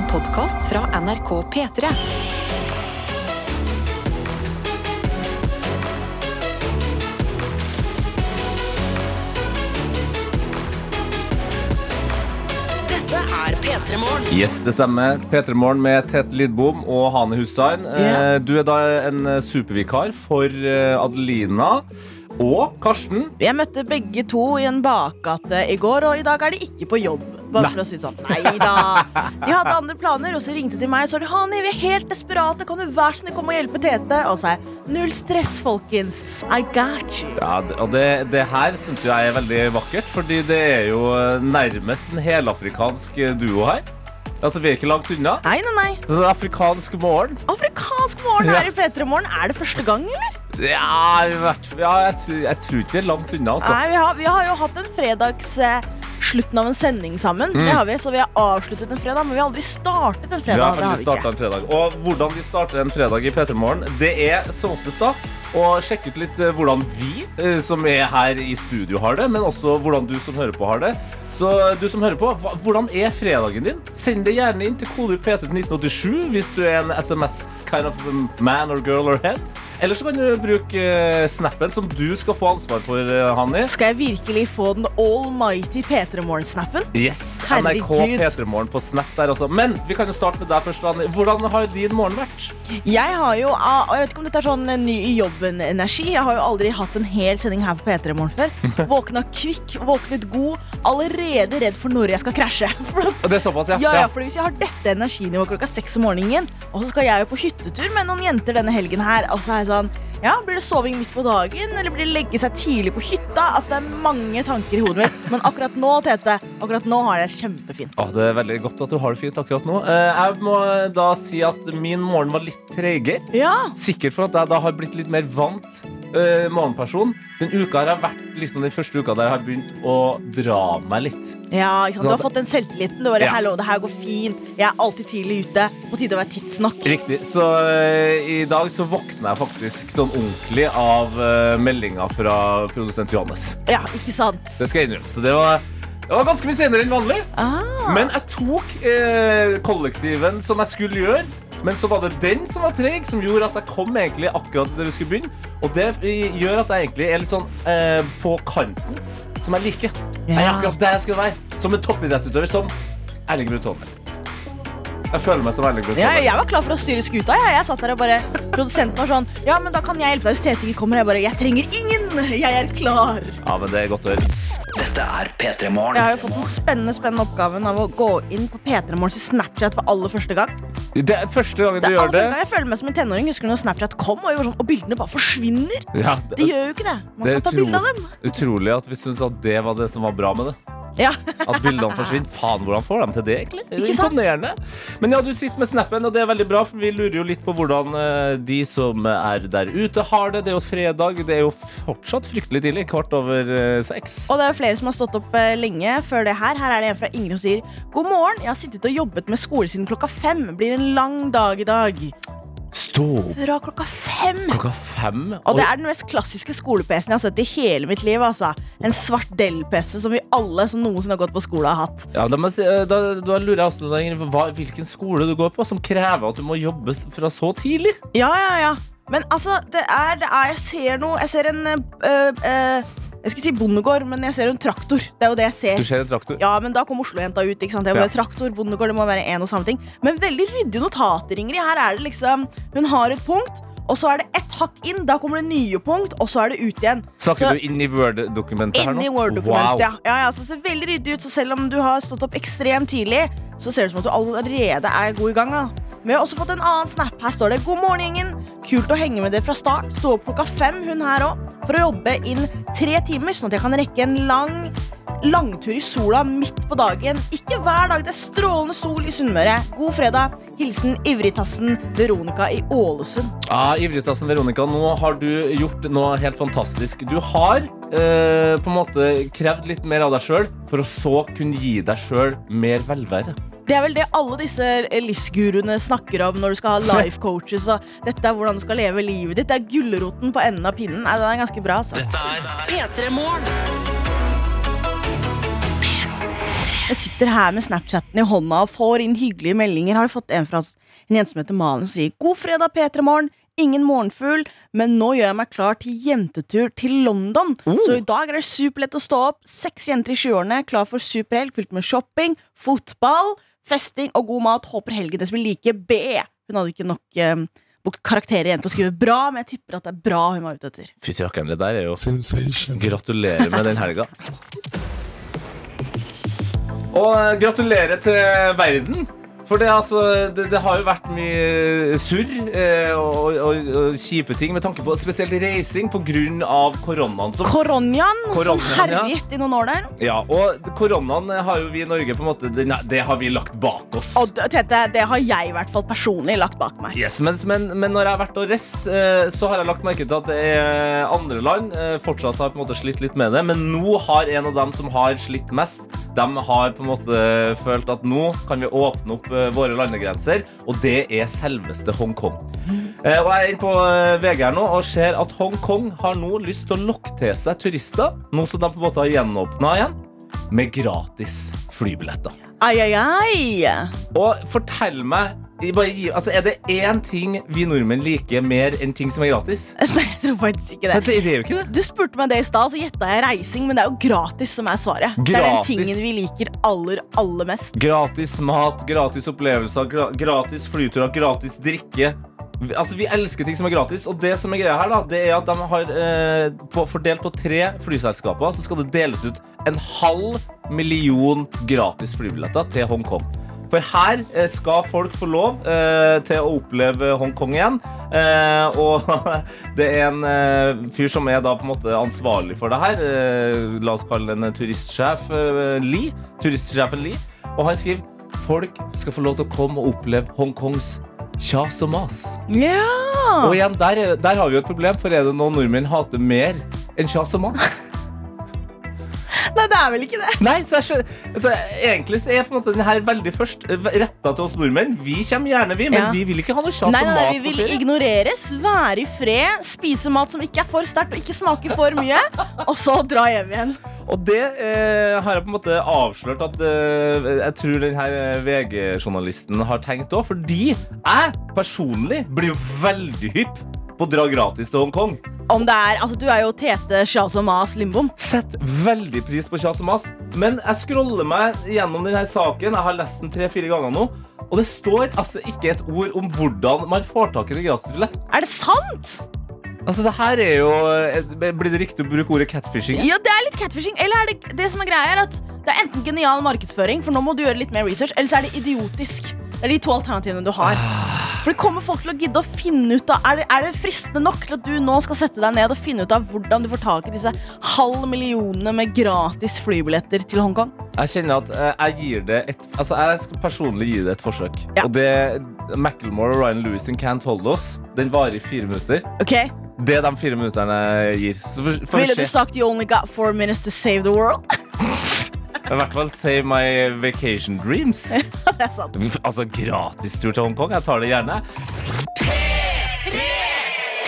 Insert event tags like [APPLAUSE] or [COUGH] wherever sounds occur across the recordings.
En podkast fra NRK P3. Dette er P3 Yes, det stemmer. P3 Morgen med Tete Lidbom og Hane Hussein. Eh, Du er da en eh, supervikar for eh, Adelina og Karsten. Jeg møtte begge to i en bakgate i går, og i dag er de ikke på jobb. Bare Nei. for å si det sånn. Nei da. De hadde andre planer, og så ringte de meg og sa Hani, vi er helt desperate. Kan du være snill komme og hjelpe Tete? Og så sa jeg null stress, folkens. I got you. Ja, og det, det her syns jeg er veldig vakkert, fordi det er jo eh, nærmest en helafrikansk eh, duo her. Altså, Vi er ikke langt unna. Nei, nei, nei. Så det er afrikansk morgen. Afrikansk morgen Ja. her i P3 Morgen. Er det første gang, eller? Ja, i ja jeg, tror- jeg tror ikke det er langt unna. Altså. Nei, vi har, vi har jo hatt en fredags eh, slutten av en sending sammen. Det har vi, Så vi har avsluttet en fredag, men vi har aldri startet en fredag. det har aldri vi ikke. en fredag. Og hvordan vi starter en fredag i P3 Morgen, det er som oftest da å sjekke ut litt eh, hvordan vi eh, som er her i studio har det, men også hvordan du som hører på har det. Så du som hører på, hvordan er fredagen din? Send det gjerne inn til kode P3 til 1987 hvis du er en SMS kind of man or girl or head. Eller så kan du bruke eh, snappen som du skal få ansvar for, eh, Hanni. Skal jeg virkelig få den allmighty P3 Morgen-snappen? Yes, NRK Herregud. P3 Morgen på Snap der også. Men vi kan jo starte med deg først, Hanni. Hvordan har din morgen vært? Jeg har jo, ah, og jeg vet ikke om dette er sånn eh, ny i jobben-energi Jeg har jo aldri hatt en hel sending her på P3 Morgen før. [LAUGHS] Våkna kvikk, våknet god Allerede redd for når jeg skal krasje. [LAUGHS] Det er såpass, ja. Ja, ja, for hvis jeg har dette energinivået klokka seks om morgenen Og så skal jeg jo på hyttetur med noen jenter denne helgen her Og så er jeg sånn Ja, blir det soving midt på dagen? Eller blir det legge seg tidlig på hytta? Altså, det er mange tanker i hodet mitt Men akkurat nå, Tete Akkurat nå har jeg det kjempefint Åh, det er veldig godt at du har det fint akkurat nå. Eh, Jeg må da si at min morgen var litt treigere. Ja, Sikkert for at jeg da har blitt litt mer vant eh, morgenperson. Den uka har vært liksom den første uka der jeg har begynt å dra meg litt. ja ikke sant? Du har fått den selvtilliten Du bare, Ja. hallo, det her går fint Jeg er alltid tidlig ute På tide å være tidsnok Riktig. Så uh, i dag så våkna jeg faktisk sånn ordentlig av uh, meldinga fra produsent Johannes. Ja, ikke sant? Det skal jeg innrømme. Så det var, det var ganske mye senere enn vanlig. Ah. Men jeg tok eh, kollektiven som jeg skulle gjøre. Men så var det den som var treg, som gjorde at jeg kom egentlig akkurat der vi skulle begynne. Og det gjør at jeg egentlig er litt sånn eh, på kanten, som jeg liker. Jeg er akkurat der jeg skal være. Som en toppidrettsutøver. Som Erling Haaland. Jeg føler meg så veldig Braut Ja, jeg var klar for å styre skuta. Jeg, jeg satt der og bare Produsenten var sånn Ja, men da kan jeg hjelpe deg hvis Tete ikke kommer. Jeg bare Jeg trenger ingen! Jeg er klar. Ja, men det er godt å høre. Dette er P3 Jeg har jo fått den spennende spennende oppgaven av å gå inn på P3 Morgens Snapchat for aller første gang. Det er første gangen Det du er gjør det. gang Jeg føler meg som en tenåring. Husker du når Snapchat kom, og, sånn, og bildene bare forsvinner? Ja, De det gjør jo ikke det. Man Det kan ta bilde av dem. utrolig at vi syns at det var det som var bra med det. Ja. [LAUGHS] At bildene forsvinner. Faen, hvordan får de til det, egentlig? Det er? Imponerende. Men ja, du sitter med snappen, og det er veldig bra, for vi lurer jo litt på hvordan eh, de som er der ute, har det. Det er jo fredag. Det er jo fortsatt fryktelig tidlig. Kvart over eh, seks. Og det er jo flere som har stått opp eh, lenge før det her. Her er det en fra Ingrid som sier God morgen, jeg har sittet og jobbet med skole siden klokka fem. Blir en lang dag i dag. Stå opp Fra klokka fem. klokka fem. Og det er den mest klassiske skole-PC-en jeg har sett i hele mitt liv. Altså. En svart Dell-PC som vi alle som noensinne har gått på skole, har hatt. Ja, da, eh, da, da lurer jeg også på hva, hvilken skole du går på som krever at du må jobbe fra så tidlig. Ja, ja, ja. Men altså, det er, det er Jeg ser noe Jeg ser en øh, øh, Jeg skulle si bondegård, men jeg ser en traktor. Det er jo det jeg ser. Du ser en traktor. Ja, men da kom Oslo-jenta ut. ikke sant? Det Ja. være Traktor, bondegård, det må være en og samme ting. Men veldig ryddige notater, Ingrid. Her er det liksom Hun har et punkt, og så er det ett hakk inn. Da kommer det nye punkt, og så er det ut igjen. Snakker Så- du inn i Word-dokumentet her nå? Inni Word-dokumentet, Wow. ja. ja, ja. Så det ser veldig ryddig ut. Så selv om du har stått opp ekstremt tidlig, så ser det ut som at du allerede er god i gang. Da. Vi har også fått en annen snap. Her står det God morgen, gjengen. Kult å henge med dere fra start. Stå opp klokka fem, hun her òg, for å jobbe inn tre timer, sånn at jeg kan rekke en lang langtur i sola midt på dagen. Ikke hver dag. Det er strålende sol i Sunnmøre. God fredag. Hilsen ivrigtassen Veronica i Ålesund. Ja, Ivrigtassen Veronica, nå har du gjort noe helt fantastisk. Du har eh, på en måte krevd litt mer av deg sjøl, for å så kunne gi deg sjøl mer velvære. Det er vel det alle disse livsguruene snakker om når du skal ha [LAUGHS] life coaches. Og dette er hvordan du skal leve livet ditt. Det er gulroten på enden av pinnen. Nei, den er ganske bra. Så. Dette er P3 Morgen. Jeg sitter her med Snapchatten i hånda og får inn hyggelige meldinger. Har jo fått en fra en jente som heter Malin som sier God fredag, P3morgen. Ingen morgenfugl, men nå gjør jeg meg klar til jentetur til London. Så i dag er det superlett å stå opp. Seks jenter i 20-årene klar for superhelg fylt med shopping, fotball, festing og god mat. Håper helgen deres blir like B. Hun hadde ikke nok eh, karakterer igjen til å skrive bra, men jeg tipper at det er bra hun var ute etter. Fy rakkeren, det der er jo Gratulerer med den helga. [LAUGHS] Og eh, gratulerer til verden. For det, altså, det, det har jo vært mye surr eh, og, og, og kjipe ting med tanke på spesielt reising pga. koronaen. Som, Koronjaen, som herjet ja. i noen år der. ja, og koronaen har jo vi i Norge på en måte Det, det har vi lagt bak oss. Og Tete, det har jeg i hvert fall personlig lagt bak meg. Yes, men, men, men når jeg har vært og reist, eh, så har jeg lagt merke til at det er andre land eh, fortsatt har på en måte slitt litt med det. Men nå har en av dem som har slitt mest, de har på en måte følt at nå kan vi åpne opp eh, våre landegrenser, og det er selveste Hongkong. Eh, og jeg er inne på eh, VG her nå og ser at Hongkong har nå lyst til å lokke til seg turister, nå som de på en måte har gjenåpna igjen, med gratis flybilletter. Ai, ai, ai. Og fortell meg gi, altså, Er det én ting vi nordmenn liker mer enn ting som er gratis? [LAUGHS] Nei, jeg tror faktisk ikke Det, det. det er ikke det. Du spurte meg det i stad, så gjetta jeg reising, men det er jo gratis som er svaret. Det er den tingen vi liker aller, aller mest. Gratis mat, gratis opplevelser, gra gratis flyturer, gratis drikke. Altså, Vi elsker ting som er gratis, og det som er greia her da, det er at de har eh, på, fordelt på tre flyselskaper, så skal det deles ut en halv million gratis flybilletter til Hongkong. For her eh, skal folk få lov eh, til å oppleve Hongkong igjen. Eh, [LAUGHS] og det er en fyr som er da på en måte ansvarlig for det her. La oss kalle den turistsjef Lee. Turistsjefen Lee. Og han skriver folk skal få lov til å komme og oppleve Hongkongs kjas og mas. Ja! Og igjen, der, er- der har vi jo et problem, for er det noe nordmenn hater mer enn kjas og mas? Nei, det er vel ikke det. Nei, så jeg altså, Egentlig så er på en måte den her veldig først retta til oss nordmenn. Vi kommer gjerne, vi, men Ja. vi vil ikke ha noe kjas Nei, mat. nei, Vi vil ignoreres, være i fred, spise mat som ikke er for sterkt og ikke smaker for mye, [LAUGHS] og så dra hjem igjen. Og det eh, har jeg på en måte avslørt at eh, jeg tror den her eh, VG-journalisten har tenkt òg. Fordi jeg personlig blir jo veldig hypp på å dra gratis til Hongkong. Om det er, altså Du er jo Tete Shaz og Mas Limbom. Sett veldig pris på kjas og mas. Men jeg scroller meg gjennom denne saken. Jeg har lest den tre-fire ganger nå. Og det står altså ikke et ord om hvordan man får tak i en gratisbillett. Er det sant? Altså, det her er jo Blir det riktig å bruke ordet catfishing? Ja, det er litt catfishing. Eller er det det som er greia er at det er enten genial markedsføring, for nå må du gjøre litt mer research, eller så er det idiotisk. Det er de to alternativene du har. For det kommer folk til å gidde å finne ut av Er det, er det fristende nok til at du nå skal sette deg ned og finne ut av hvordan du får tak i disse halv millionene med gratis flybilletter til Hongkong? Jeg kjenner at eh, jeg gir det et Altså, jeg skal personlig gi det et forsøk. Ja. Og det Macclemore og Ryan Lewis in Can't Hold Us, den varer i fire minutter. Okay. Det de fire minutterne gir. Så for, for Ville du sagt you only got four minutes to save the world? [LAUGHS] I hvert fall save my vacation dreams. [LAUGHS] det er sant. Altså, gratistur til Hongkong. Jeg tar det gjerne.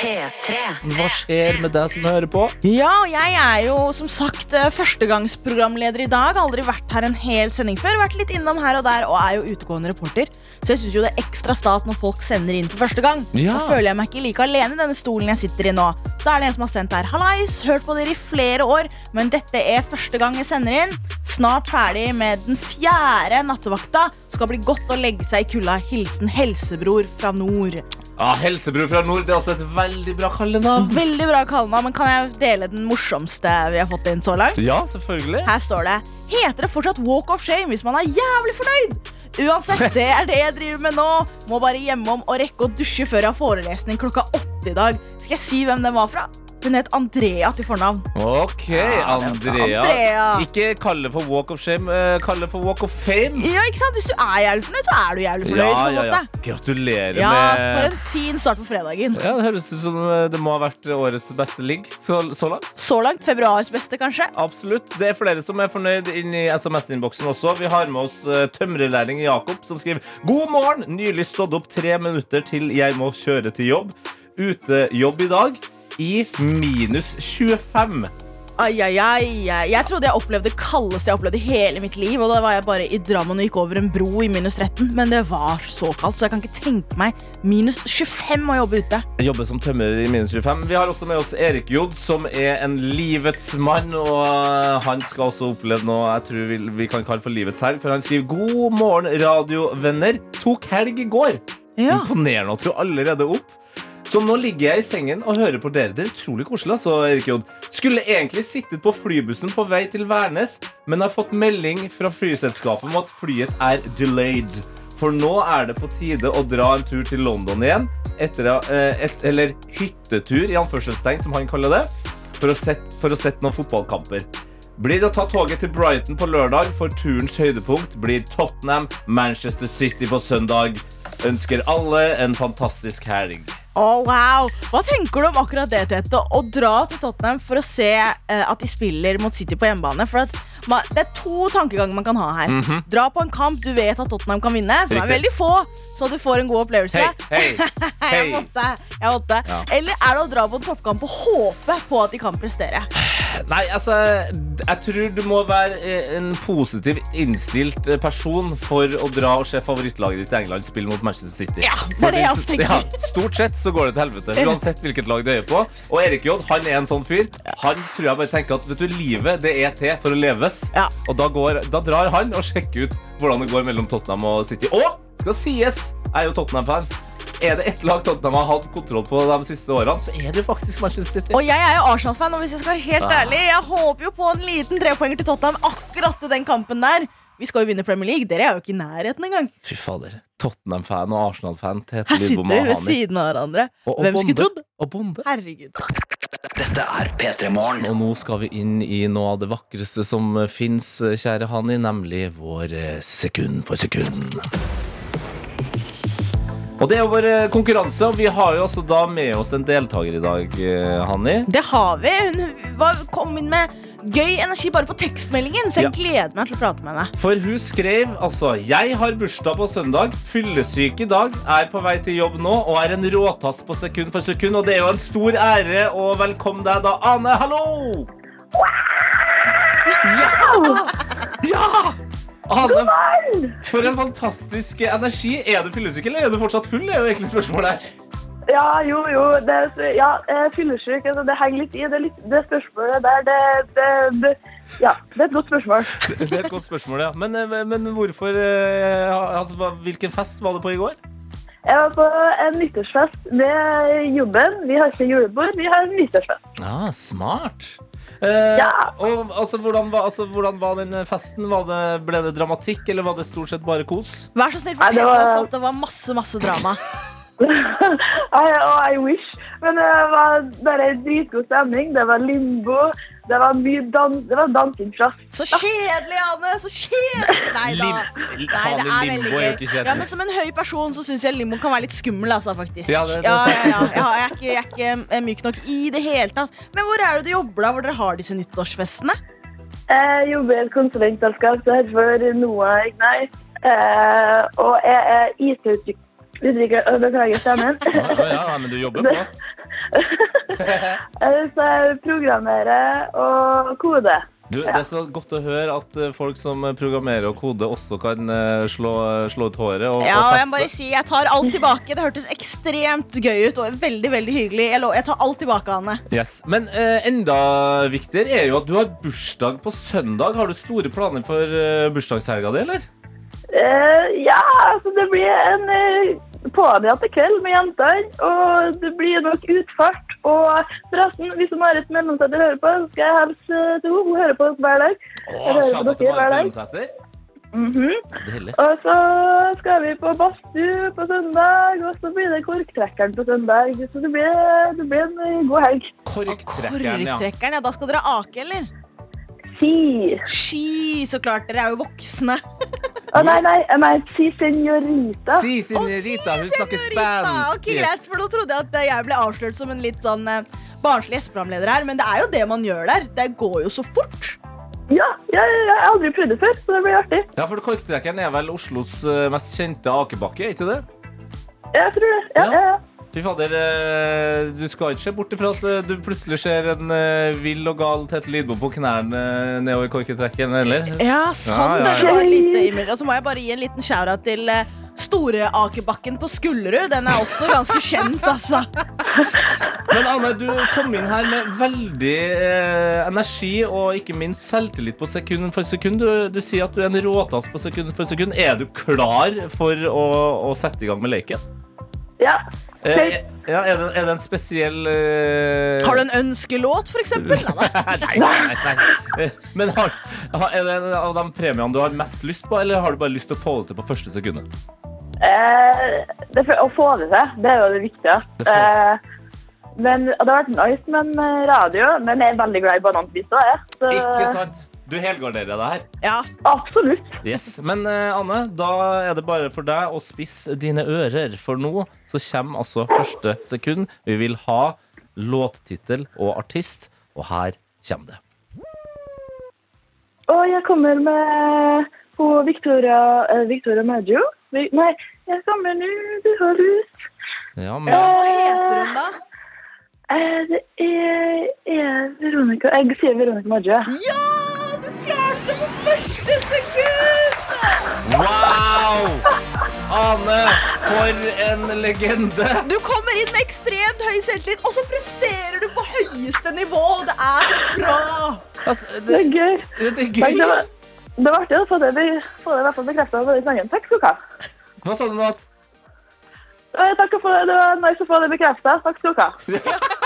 P3. Hva skjer med deg som hører på? Ja, jeg er jo som sagt eh, førstegangsprogramleder i dag. Aldri vært her en hel sending før. Vært litt innom her og der og er jo utegående reporter. Så jeg syns jo det er ekstra stas når folk sender inn for første gang. Ja. Da føler jeg meg ikke like alene i denne stolen jeg sitter i nå. Så er det en som har sendt her. Hallais, hørt på dere i flere år, men dette er første gang jeg sender inn. Snart ferdig med den fjerde nattevakta. Skal bli godt å legge seg i kulda. Hilsen helsebror fra nord. Ja, Helsebror fra nord det er også et veldig bra kallenavn. Veldig bra kallenavn, men kan jeg dele den morsomste vi har fått inn så langt? Ja, selvfølgelig. Her står det Heter det fortsatt walk of shame hvis man er jævlig fornøyd? Uansett, det er det jeg driver med nå. Må bare hjemom og rekke å dusje før jeg har forelesning klokka åtte i dag. Skal jeg si hvem den var fra? Hun het Andrea til fornavn. Ok, Ja, Andrea. Andrea. Ikke kalle for walk of shame, kalle for walk of fame. Ja, ikke sant? Hvis du er jævlig fornøyd, så er du jævlig fornøyd. Ja, ja, ja. Gratulerer Ja, for med en fin start på fredagen. ja, Det høres ut som eh, det må ha vært årets beste ligg så, så langt. Så langt februars beste, kanskje. Absolutt. Det er flere som er fornøyd inn i SMS-innboksen også. Vi har med oss tømrerlæring Jakob, som skriver God morgen! Nylig stått opp tre minutter til jeg må kjøre til jobb. Utejobb i dag i minus 25. Ai, ai, ai. Jeg trodde jeg opplevde det kaldeste jeg opplevde i hele mitt liv. Og da var jeg bare i Drammen og gikk over en bro i minus 13. Men det var så kaldt, så jeg kan ikke tenke meg minus 25 å jobbe ute. Jeg jobber som tømrer i minus 25. Vi har også med oss Erik Jod, som er en livets mann. Og øh, han skal også oppleve noe jeg tror vi, vi kan kalle for livets helg. For han skriver 'God morgen, radiovenner'. Tok helg i går. Ja. Imponerende at du er allerede opp. Så nå ligger jeg i sengen og hører på dere. Det er utrolig koselig. altså, Erik Jod. Skulle egentlig sittet på flybussen på vei til Værnes, men har fått melding fra flyselskapet om at flyet er delayed. For nå er det på tide å dra en tur til London igjen. Etter, eh, et, eller hyttetur, i anførselstegn, som han kaller det. For å sette, for å sette noen fotballkamper. Blir det å ta toget til Brighton på lørdag, for turens høydepunkt blir Tottenham, Manchester City på søndag. Ønsker alle en fantastisk helg. Å, wow. Hva tenker du om akkurat det, Tete? Å dra til Tottenham for å se eh, at de spiller mot City på hjemmebane. For at Det er to tankeganger man kan ha her. Dra på en kamp du vet at Tottenham kan vinne, som er veldig få, så du får en god opplevelse. Hei, hei, [LAUGHS] Jeg hei. måtte. Jeg måtte. Ja. Eller er det å dra på en toppkamp og håpe på at de kan prestere? Nei, altså Jeg tror du må være eh, en positiv innstilt eh, person for å dra og se favorittlaget ditt i England spille mot Manchester City. Ja, det er det jeg også tenker. Ja, stort sett så går det til helvete, uansett hvilket lag du øyer på. Og Erik J, han er en sånn fyr. Han tror jeg bare tenker at vet du, livet det er til for å leves. Ja. Og da, går, da drar han og sjekker ut hvordan det går mellom Tottenham og City. Og skal sies, er jo Tottenham-fan. Er det ett lag Tottenham har hatt kontroll på de siste årene, så er det faktisk Manchester City. Og jeg er jo Arsenal-fan, og hvis jeg skal være helt Ah. ærlig, jeg håper jo på en liten trepoenger til Tottenham akkurat i den kampen der. Vi skal jo vinne Premier League. Dere er jo ikke i nærheten engang. Fy fader. Tottenham-fan og Arsenal-fan. Her sitter vi ved siden av hverandre. Og- og Hvem skulle trodd? Og Bonde. Herregud. Dette er P3 Morgen. Og nå skal vi inn i noe av det vakreste som fins, kjære Hani, nemlig vår eh, sekund for sekund. Og det er vår eh, konkurranse, og vi har jo også da med oss en deltaker i dag, Hanni. Det har vi. Hun var, kom inn med gøy energi bare på tekstmeldingen, så jeg Ja. gleder meg til å prate med henne. For hun skrev altså Jeg har bursdag på søndag, fyllesyk i dag, er på vei til jobb nå og er en råtass på sekund for sekund. Og det er jo en stor ære å velkomme deg da, Ane. Hallo! Ja! ja! Ane, for en fantastisk energi. Er du fyllesyk, eller er du fortsatt full? Det er jo egentlig spørsmålet her. Ja, jo, jo. Det, er ja, fyllesyk. Altså, det henger litt i. Det, litt, det spørsmålet der, det, det, det Ja, det er et godt spørsmål. [LAUGHS] Det er et godt spørsmål, ja. Men, eh, men hvorfor eh, altså, Hvilken fest var du på i går? Jeg var på en nyttårsfest med jobben. Vi har ikke julebord, vi har en nyttårsfest. Ja, smart. Eh, Ja. og, altså, hvordan, var, altså, hvordan var den festen? Var det, ble det dramatikk, eller var det stort sett bare kos? Vær så snill, fortell oss at det var masse, masse drama. [LAUGHS] [LAUGHS] I, oh, I wish. Men det var bare dritgod stemning. Det var limbo. Det var mye dans, det var dansing fra Så kjedelig, Anne! Så kjedelig! Nei da. Nei, det er veldig gøy. Ja, men Som en høy person så syns jeg limbo kan være litt skummel, altså, faktisk. Ja, det- det er ja, ja, jeg, er ikke, jeg er ikke eh, myk nok i det hele tatt. Men hvor er det du jobber, da, hvor dere har disse nyttårsfestene? Jeg jobber i et konsulentselskap som heter NOAH Ignite. Eh, og jeg er IT-utvikler. Beklager stemmen. Ja, ja, ja, men du jobber på. [LAUGHS] Eh, Så jeg programmerer og koder. Du, det er så godt å høre at eh, folk som programmerer og koder, også kan eh, slå, slå ut håret og, Ja, og jeg må bare si, jeg tar alt tilbake. Det hørtes ekstremt gøy ut og veldig veldig hyggelig. Jeg, lo- jeg tar alt tilbake, Anne. Yes. Men eh, enda viktigere er jo at du har bursdag på søndag. Har du store planer for eh, bursdagshelga di, eller? Eh, ja, altså det blir en uh, pådratt kveld med jentene. Og det blir nok utfart. Og forresten, hvis Marit Mellomsæter hører på, så skal jeg hilse til henne. Hun hører på oss hver dag. Åh, Jeg hører på til dere hver dag. Mm -hmm. Og så skal vi på badstue på søndag, og så blir det Korktrekkeren på søndag. Så det blir, det blir en eh, god helg. Korktrekkeren, ja. Korktrekkeren, ja. Da skal dere ake, eller? Ski. Ski, så klart. Dere er jo voksne. [LAUGHS] Å nei, nei, jeg mener si senorita. Si, Å, Signerita, hun snakker senorita. Ok, greit, for Nå trodde jeg at jeg ble avslørt som en litt sånn eh, barnslig gjesteprogramleder her, men det er jo det man gjør der. Det går jo så fort. Ja, jeg, ja, jeg har aldri prøvd det før, så det blir artig. Ja, for Korktrekkeren er vel Oslos eh, mest kjente akebakke, er ikke det? Jeg tror det. Ja, Ja. ja. Fy fader, eh, du skal ikke se bort ifra at eh, du plutselig ser en eh, vill og gal Tete Lidbo på knærne nedover korketrekken, eller? Ja, sånn. Ja, ja, ja. Det var et lite e-mail. Og så må jeg bare gi en liten shout-out til Storeakerbakken på Skullerud. Den er også ganske kjent, altså. [LAUGHS] Men Anne, du kom inn her med veldig eh, energi og ikke minst selvtillit på sekund for sekund. Du, du sier at du er en råtass på sekund for sekund. Er du klar for å, å sette i gang med leken? Ja. Eh, ja, er, det, er det en spesiell uh... Har du en ønskelåt, for eksempel? [LAUGHS] Nei. Nei, nei. Eh, Men har, er det en av de premiene du har mest lyst på, eller har du bare lyst til å få det til på første sekundet? Eh, det, å få det til, det er jo det viktige. Det Eh, men det har vært nice med en radio, men jeg er veldig glad i bananpizza. Så- Ikke sant? Du helgarderer deg her. Ja. Absolutt. Yes. Men uh, Anne, da er det bare for deg å spisse dine ører, for nå så kommer altså første sekund. Vi vil ha låttittel og artist, og her kommer det. Og jeg kommer med på Victoria, eh, Victoria Maggio. Vi, nei, jeg kommer nå, du har lyst. Ja, men Hva heter hun, da? Eh, det er, er Veronica Jeg sier Veronica Maggio. Ja! Du klarte det på første sekund! Wow! Ane, for en legende! Du kommer inn med ekstremt høy selvtillit, og så presterer du på høyeste nivå. Det er så bra! Altså, Det det, er gøy. det er gøy. det var, det var artig å få det, få det i hvert fall bekreftet på den sangen. Takk skal du ha. Hva sa du nå? Eh, Takk for det. Det var nice å få det bekreftet. Takk skal du ha. [LAUGHS]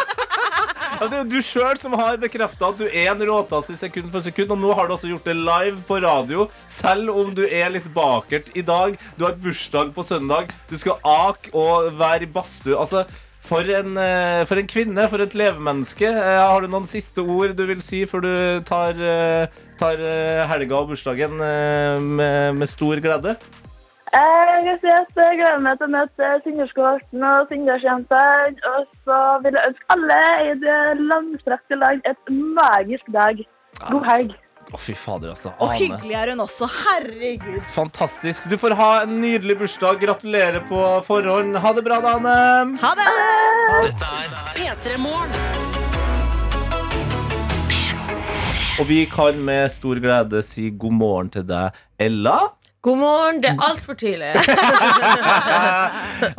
Det er jo du sjøl som har bekrefta at du er en råtass i sekund for sekund. Og nå har du også gjort det live på radio, selv om du er litt bakert i dag. Du har bursdag på søndag. Du skal ake og være i badstue. Altså, for en, eh, for en kvinne, for et levemenneske. Eh, Har du noen siste ord du vil si før du tar, eh, tar helga og bursdagen med, med stor glede? Jeg kan si at jeg gleder meg til å møte Sinderskårten og Sindersjentene. Og så vil jeg ønske alle i det langstrakte land et magisk dag. God helg. Å, fy fader, altså. Og Ane. hyggelig er hun også. Herregud. Fantastisk. Du får ha en nydelig bursdag. Gratulerer på forhånd. Ha det bra, da, Anne. Ha det! Dette er P3 Morgen. Og vi kan med stor glede si god morgen til deg, Ella. God morgen. Det er altfor tidlig. [LAUGHS]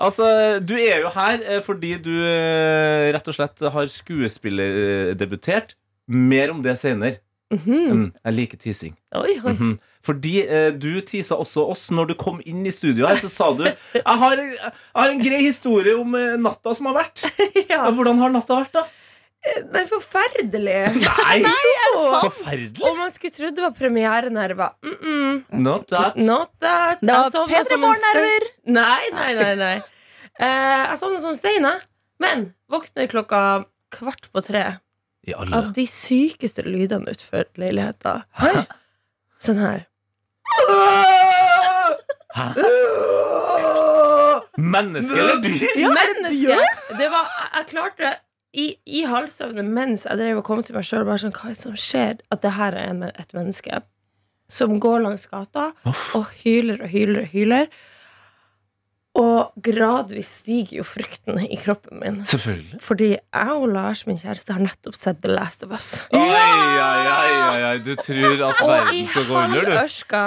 altså, du er jo her eh, fordi du eh, rett og slett har skuespillerdebutert. Mer om det senere. Mm, jeg liker teasing. Oi, oi. Mhm. Fordi eh, du tisa også oss når du kom inn i studio her. Så sa du jeg har, jeg har en grei historie om eh, natta som har vært. [LAUGHS] Ja, hvordan har natta vært, da? Nei, forferdelig. Nei! er det sant? Forferdelig. Og man skulle trodd det var premierenerver. Mm -mm. Not that. Not that. Det var Jeg sovna P3 som en Morgen-nerver. stein. Nei, nei, nei. nei. Uh, jeg sovna som stein, jeg. Men våkner klokka kvart på tre I alle av de sykeste lydene utenfor leiligheta. Sånn her. Hæ? Menneske eller dyr? Ja, det Menneske. Det var, jeg, jeg klarte i, i halvsøvne mens jeg drev og kom til meg sjøl, bare sånn, hva er det som skjer? At det her er en, et menneske som går langs gata og hyler og hyler og hyler. Og gradvis stiger jo frykten i kroppen min. Selvfølgelig. Fordi jeg og Lars, min kjæreste, har nettopp sett The Last of Us. Oi, oi, oi, oi. Du tror at Og i verden skal gå under, du? halvørska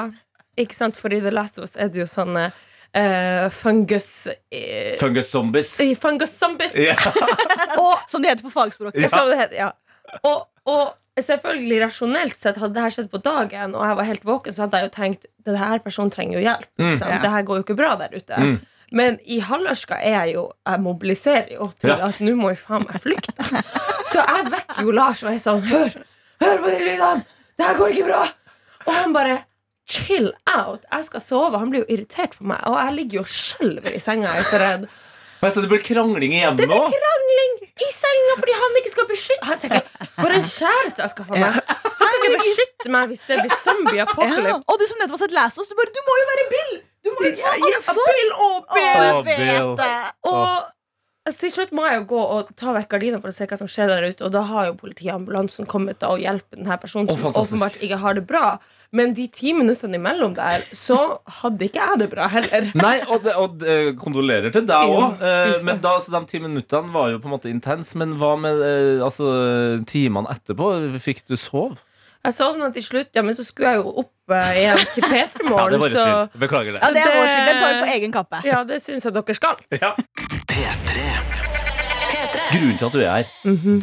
Ikke sant, for i The Last of Us er det jo sånne eh, fungus uh, Fungus zombies. i Fungus zombies! Yeah. [LAUGHS] Og Som det heter på fagspråket. Ja. Det heter, ja. Og, og selvfølgelig rasjonelt sett hadde det her skjedd på dagen, og jeg var helt våken, så hadde jeg jo tenkt det her personen trenger jo hjelp. Mm. Ja. Det her går jo ikke bra der ute. Mm. Men i halvørska er jeg jo Jeg mobiliserer jo til Ja. at nå må jeg faen meg flykte. Så jeg vekker jo Lars og er sånn Hør! Hør på de lydene! Det her går ikke bra! Og han bare Chill out. Jeg skal sove. Han blir jo irritert på meg, og jeg ligger jo og skjelver i senga. Jeg er så redd. Men så det blir krangling igjen Det blir krangling i senga fordi han ikke skal beskytte Han tenker, For en kjæreste jeg skal få meg! Han skal ikke beskytte meg hvis det blir zombie Ja. Og du som nettopp har sett Last oss Us, du bare Du må jo være Bill! Du må jo Ja, Bill og Bill. Å, Bill. Og til slutt må jeg jo gå og ta vekk gardina for å se hva som skjer der ute. Og da har jo politiambulansen kommet da og hjulpet denne personen som oh, åpenbart ikke har det bra. Men de ti minuttene imellom der, så hadde ikke jeg det bra heller. [LAUGHS] Nei, og, det, og det, kondolerer til deg òg. faen. men da, så de ti minuttene var jo på en måte intense. Men hva med eh, altså, timene etterpå? Fikk du sove? Jeg sovna til slutt, ja, men så skulle jeg jo opp uh, igjen til P3 [LAUGHS] Ja, det Morgen. ja, så. Beklager det. Ja, det er vår skyld. Den tar vi på egen kappe. ja, det syns jeg dere skal. Ja. P3. P3. Grunnen til at du er her,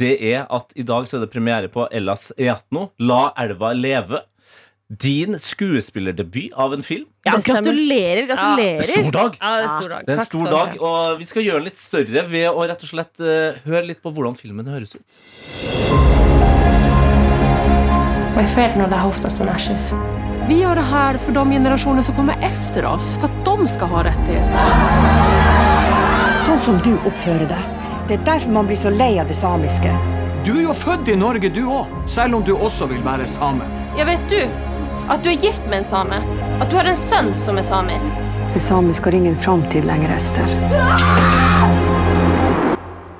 det er at i dag så er det premiere på Ellas Eatno, La elva leve. Din skuespillerdebut av en film. Ja, gratulerer! gratulerer, er Stor dag! Ja, det er stor dag. Det er en Takk stor skal du ha. dag, og vi skal gjøre den litt større ved å rett og slett eh, høre litt på hvordan filmen høres ut. Vad är det har hotats en ashes? Vi gör det här för de generationer som kommer efter oss. För att de ska ha rättigheter. Sånn som du oppfører deg. Det er derfor man blir så lei av det samiske. Du er jo født i Norge, du òg, selv om du også vil være same. Jag vet du att du er gift med en same. At du har en sønn som er samisk. Det samiske har ingen framtid lenger, Ester.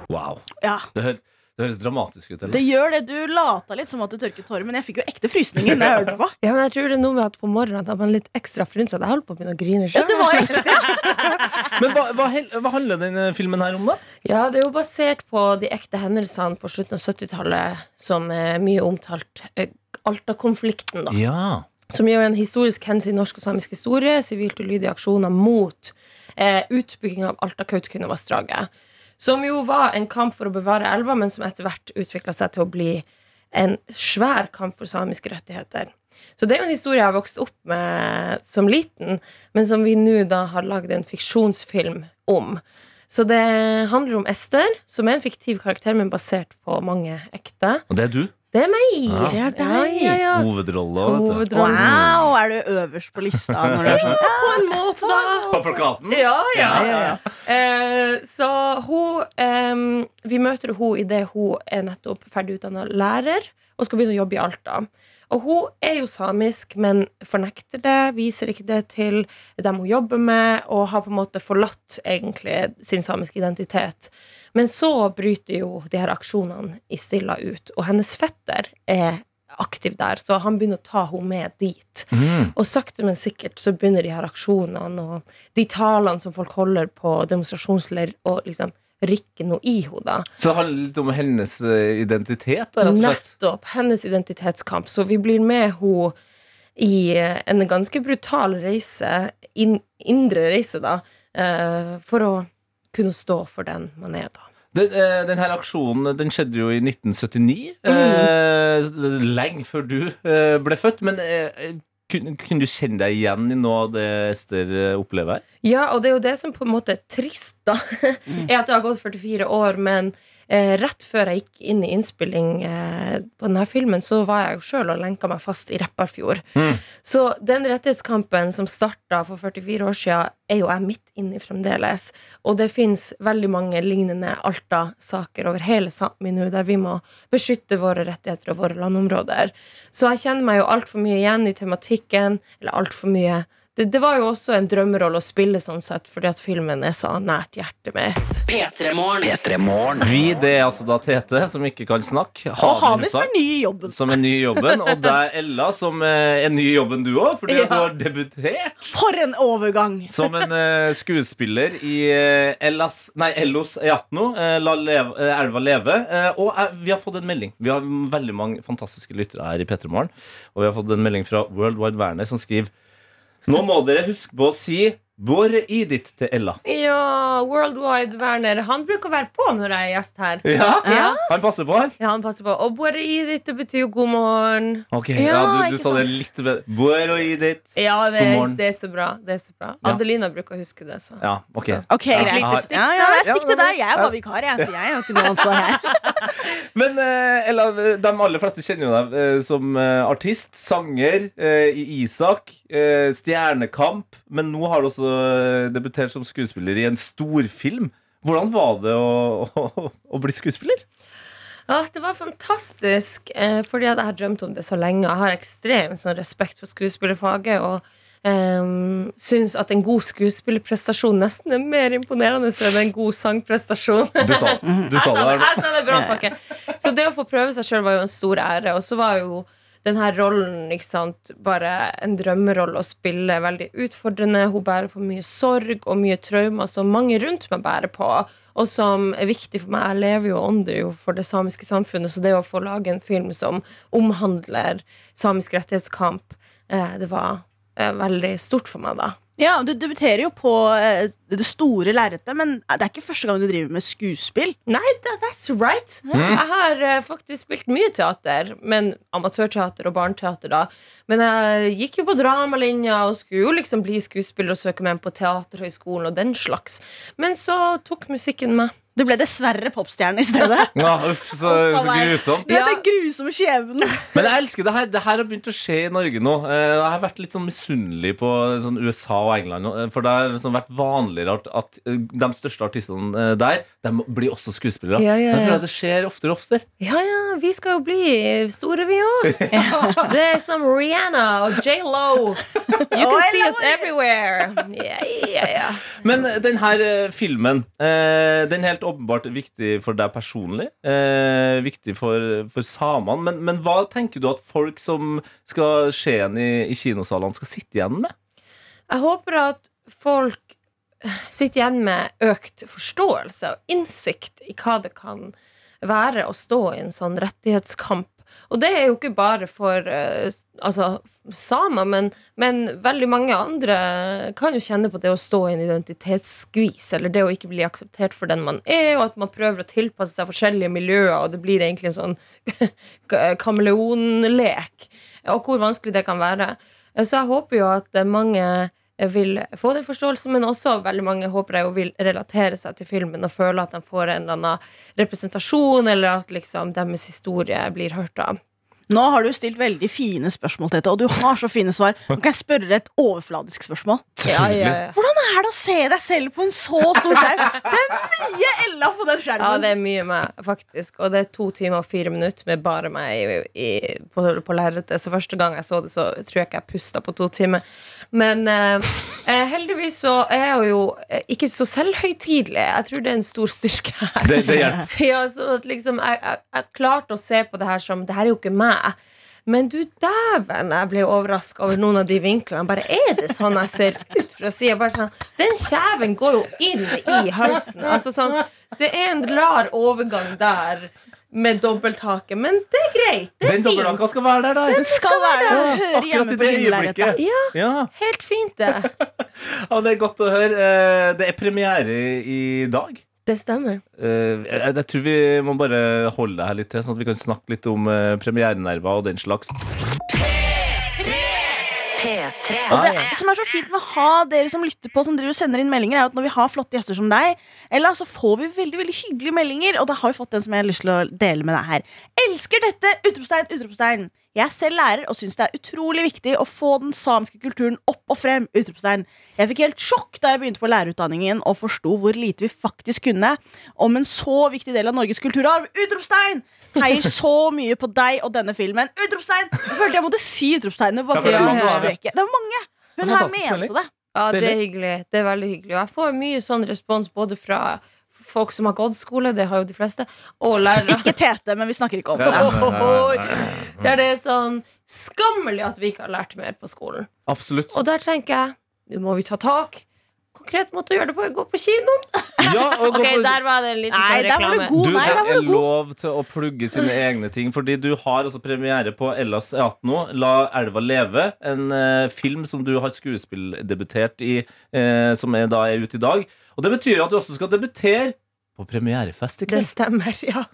Wow. Ja, Det, hø det høres dramatisk ut. Eller? det gjør det. Du lata litt som at du tørket tårer, men jeg fikk jo ekte frysninger når jeg hørte på. Ja, men jeg tror det er noe med at på morgenen at man er litt ekstra frynsete. Jeg holdt på å begynne å grine Ja, sjøl. det var ekte. [LAUGHS] Men hva, hva, hva handler denne filmen her om, da? Ja, det er jo basert på de ekte hendelsene på slutten av 70-tallet, som er mye omtalt. eh, Alta-konflikten, da. Ja. Som er en historisk hendelse i norsk og samisk historie. Sivilt ulydige aksjoner mot eh, utbygging av Alta-Kautokeino-vassdraget. Som jo var en kamp for å bevare elva, men som etter hvert utvikla seg til å bli en svær kamp for samiske rettigheter. Så det er jo en historie jeg har vokst opp med som liten, men som vi nå da har lagd en fiksjonsfilm om. Så det handler om Ester, som er en fiktiv karakter, men basert på mange ekte. Og det er du. Det er meg! Det er deg. Ja, ja, ja. Hovedrolle. vet Wow, er du øverst på lista når du er sånn? [LAUGHS] På en måte, da. På plakaten. Ja, ja. Eh, så hun em, Vi møter hun idet hun er nettopp ferdig utdanna lærer og skal begynne å jobbe i Alta. Og hun er jo samisk, men fornekter det, viser ikke det til dem hun jobber med, og har på en måte forlatt egentlig sin samiske identitet. Men så bryter jo de her aksjonene i Stilla ut, og hennes fetter er aktiv der, så han begynner å ta henne med dit. Og sakte, men sikkert så begynner de her aksjonene og de talene som folk holder på demonstrasjonsleir, og liksom rikke noe i henne. Så det handler litt om hennes eh, identitet, da, rett og slett. Nettopp. Hennes identitetskamp. Så vi blir med henne i eh, en ganske brutal reise, in, indre reise, da, eh, for å kunne stå for den man er, da. Den, den her aksjonen den skjedde jo i 1979. Eh, lenge før du ble født. Men kunne, kunne du kjenne deg igjen i noe av det Ester eh, opplever her? Ja, og det er jo det som på en måte er trist, da. [LAUGHS] Er at det har gått 44 år, men rett før jeg gikk inn i innspilling eh, på denne filmen, så var jeg jo sjøl og lenka meg fast i Repparfjord. Så den rettighetskampen som starta for 44 år siden, er jo jeg midt inni fremdeles. Og det fins veldig mange lignende Alta-saker over hele Sápmi nå, der vi må beskytte våre rettigheter og våre landområder. Så jeg kjenner meg jo altfor mye igjen i tematikken, eller altfor mye det, det var jo også en drømmerolle å spille sånn sett, fordi at filmen er så nært hjertet mitt. P3morgen. P3 Morgen. Vi, det er altså da Tete, som ikke kan snakke. Og Hani som er ny i jobben. som er ny i jobben. Og det er Ella, som eh, er ny i jobben du òg, fordi at Ja. du har debutert For en overgang! som en uh, skuespiller i uh, Ellas, nei, Ellos Eatno, uh, La leve, elva leve. Og vi har fått en melding. Vi har veldig mange fantastiske lyttere her i P3 Morgen. Og vi har fått en melding fra World Wide Werner som skriver Nå må dere huske på å si Bor i ditt til Ella. Ja, Worldwide Werner. Han bruker å være på når jeg er gjest her. Ja, Ja. Han passer på her. Ja, han passer på. Og ditt, det betyr jo god morgen. Ok, Ja, ja, du, du sa det litt bedre. Bor i ditt. Ja, det, God morgen. det er så bra. Det er så bra. Ja. Adelina bruker å huske det, så. Ja, ok. Ok, greit. jeg har- Ja, ja, det er stikk til deg. Jeg er bare vikar, jeg, så jeg har ikke noe ansvar her. [LAUGHS] Men uh, Ella, de aller fleste kjenner jo deg uh, som eh, artist, sanger uh, i Isak, Stjernekamp. Men nå har du også eh, debutert som skuespiller i en storfilm. Hvordan var det å, å, å bli skuespiller? Ja, det var fantastisk, eh, fordi jeg har drømt om det så lenge. Jeg har ekstrem sånn, respekt for skuespillerfaget. Og um, syns at en god skuespillerprestasjon nesten er mer imponerende enn en god sangprestasjon. Du sa, du [LAUGHS] Jeg sa sa det jeg sa det bra. Så det å få prøve seg sjøl var jo en stor ære. Og så var jo den her rollen ikke sant, bare en drømmerolle å spille. Veldig utfordrende. Hun bærer på mye sorg og mye traumer som mange rundt meg bærer på. Og som er viktig for meg. Jeg lever jo og ånder jo for det samiske samfunnet, så det å få lage en film som omhandler samisk rettighetskamp, eh, det var eh, veldig stort for meg da. Ja, Du debuterer jo på eh, det store lerretet, men det er ikke første gang du driver med skuespill. Nei, that, that's right. Jeg har eh, faktisk spilt mye teater, men amatørteater og barneteater, da. Men jeg gikk jo på dramalinja og skulle jo liksom bli skuespiller og søke meg inn på Teaterhøgskolen og den slags. Men så tok musikken meg. Du ble dessverre popstjerne i stedet. [LAUGHS] Ja, uff, så, så grusomt. Det er den grusomme skjebnen. [LAUGHS] Men jeg elsker det her. Det her har begynt å skje i Norge nå. Eh, Jeg har vært litt sånn misunnelig på sånn USA og England. eh, For det har liksom vært vanligere at, at eh, de største artistene eh, der De blir også skuespillere. Ja, ja, Jeg tror ja. det skjer oftere og oftere. Ja, ja, vi skal jo bli store, vi òg. [LAUGHS] Det er som Rihanna og J.Lo. You can see us everywhere. Yeah, yeah, yeah. Men den her eh, filmen eh, Den helt åpenbart viktig for deg personlig. Eh, viktig for, for samene. Men, men hva tenker du at folk som skal se den i, i kinosalene, skal sitte igjen med? Jeg håper at folk sitter igjen med økt forståelse og innsikt i hva det kan være å stå i en sånn rettighetskamp. Og det er jo ikke bare for eh, altså, samer, men, men veldig mange andre kan jo kjenne på det å stå i en identitetsskvis, eller det å ikke bli akseptert for den man er, og at man prøver å tilpasse seg forskjellige miljøer, og det blir egentlig en sånn [LAUGHS] kameleonlek. Og hvor vanskelig det kan være. Så jeg håper jo at mange vil få den forståelsen, men også veldig mange håper jeg jo vil relatere seg til filmen og føle at de får en eller annen representasjon, eller at liksom deres historie blir hørt av. Nå har du stilt veldig fine spørsmål, Tete, og du har så fine svar. Nå [LAUGHS] kan jeg spørre deg et overfladisk spørsmål. Selvfølgelig. Hvordan er det å se deg selv på en så stor skjerm? Det er mye Ella på den skjermen! Ja, det er mye meg, faktisk. Og det er to timer og fire minutter med bare meg i, i, på, på lerretet. Så første gang jeg så det, så tror jeg ikke jeg pusta på to timer. Men eh, eh, heldigvis så er jeg jo eh, ikke så selvhøytidelig. Jeg tror det er en stor styrke her. Det, det hjelper. [LAUGHS] Ja, sånn at liksom jeg, jeg, jeg klarte å se på det her som Det her er jo ikke meg. Men du dæven, jeg ble overraska over noen av de vinklene. Bare er det sånn jeg ser ut fra sida? Sånn Den kjeven går jo inn i halsen. Altså sånn Det er en rar overgang der med dobbelthake, men det er greit. Det er Den dobbelthaka skal være der, da. Den skal være der ja, høre Akkurat hjemme i på øyeblikket. Ja, Ja. helt fint, det. [LAUGHS] ja, det er godt å høre. Eh, Det er premiere i dag. Det stemmer. Eh, Jeg, jeg tror vi må bare holde det her litt til, sånn at vi kan snakke litt om eh, premierenerver og den slags. P3. Og det som er så fint med å ha dere som lytter på, som driver og sender inn meldinger, er at når vi har flotte gjester som deg, eller så får vi veldig veldig hyggelige meldinger. Og da har vi fått den som jeg har lyst til å dele med deg her. Elsker dette! Utropstegn, utropstegn. Jeg er selv lærer og syns det er utrolig viktig å få den samiske kulturen opp og frem. Utropstegn. Jeg fikk helt sjokk da jeg begynte på lærerutdanningen og forsto hvor lite vi faktisk kunne om en så viktig del av Norges kulturarv. Utropstegn! Heier så mye på deg og denne filmen. Utropstegn! Jeg følte jeg måtte si utropstegnet bare for Ja, det er mange. Det var mange. Hun her mente det. Ja, det er hyggelig. Det er veldig hyggelig. Og jeg får mye sånn respons både fra folk som har gått skole, det har jo de fleste, og lærere. Ikke Tete, men vi snakker ikke om det det. er Der det er sånn skammelig at vi ikke har lært mer på skolen. Absolutt. Og der tenker jeg nå må vi ta tak. Konkret måte å gjøre det på gå på kinoen. Ja, og gå [LAUGHS] Ok, på- der var det en liten Nei, sånn der var du reklame. god. Du, Nei, det der var er god. lov til å plugge sine egne ting, fordi du har altså premiere på Ellas Eatno, La elva leve, en eh, film som du har skuespilldebutert i, eh, som er, da er ute i dag. Og det betyr at du også skal debutere på premierefest i Det stemmer, ja.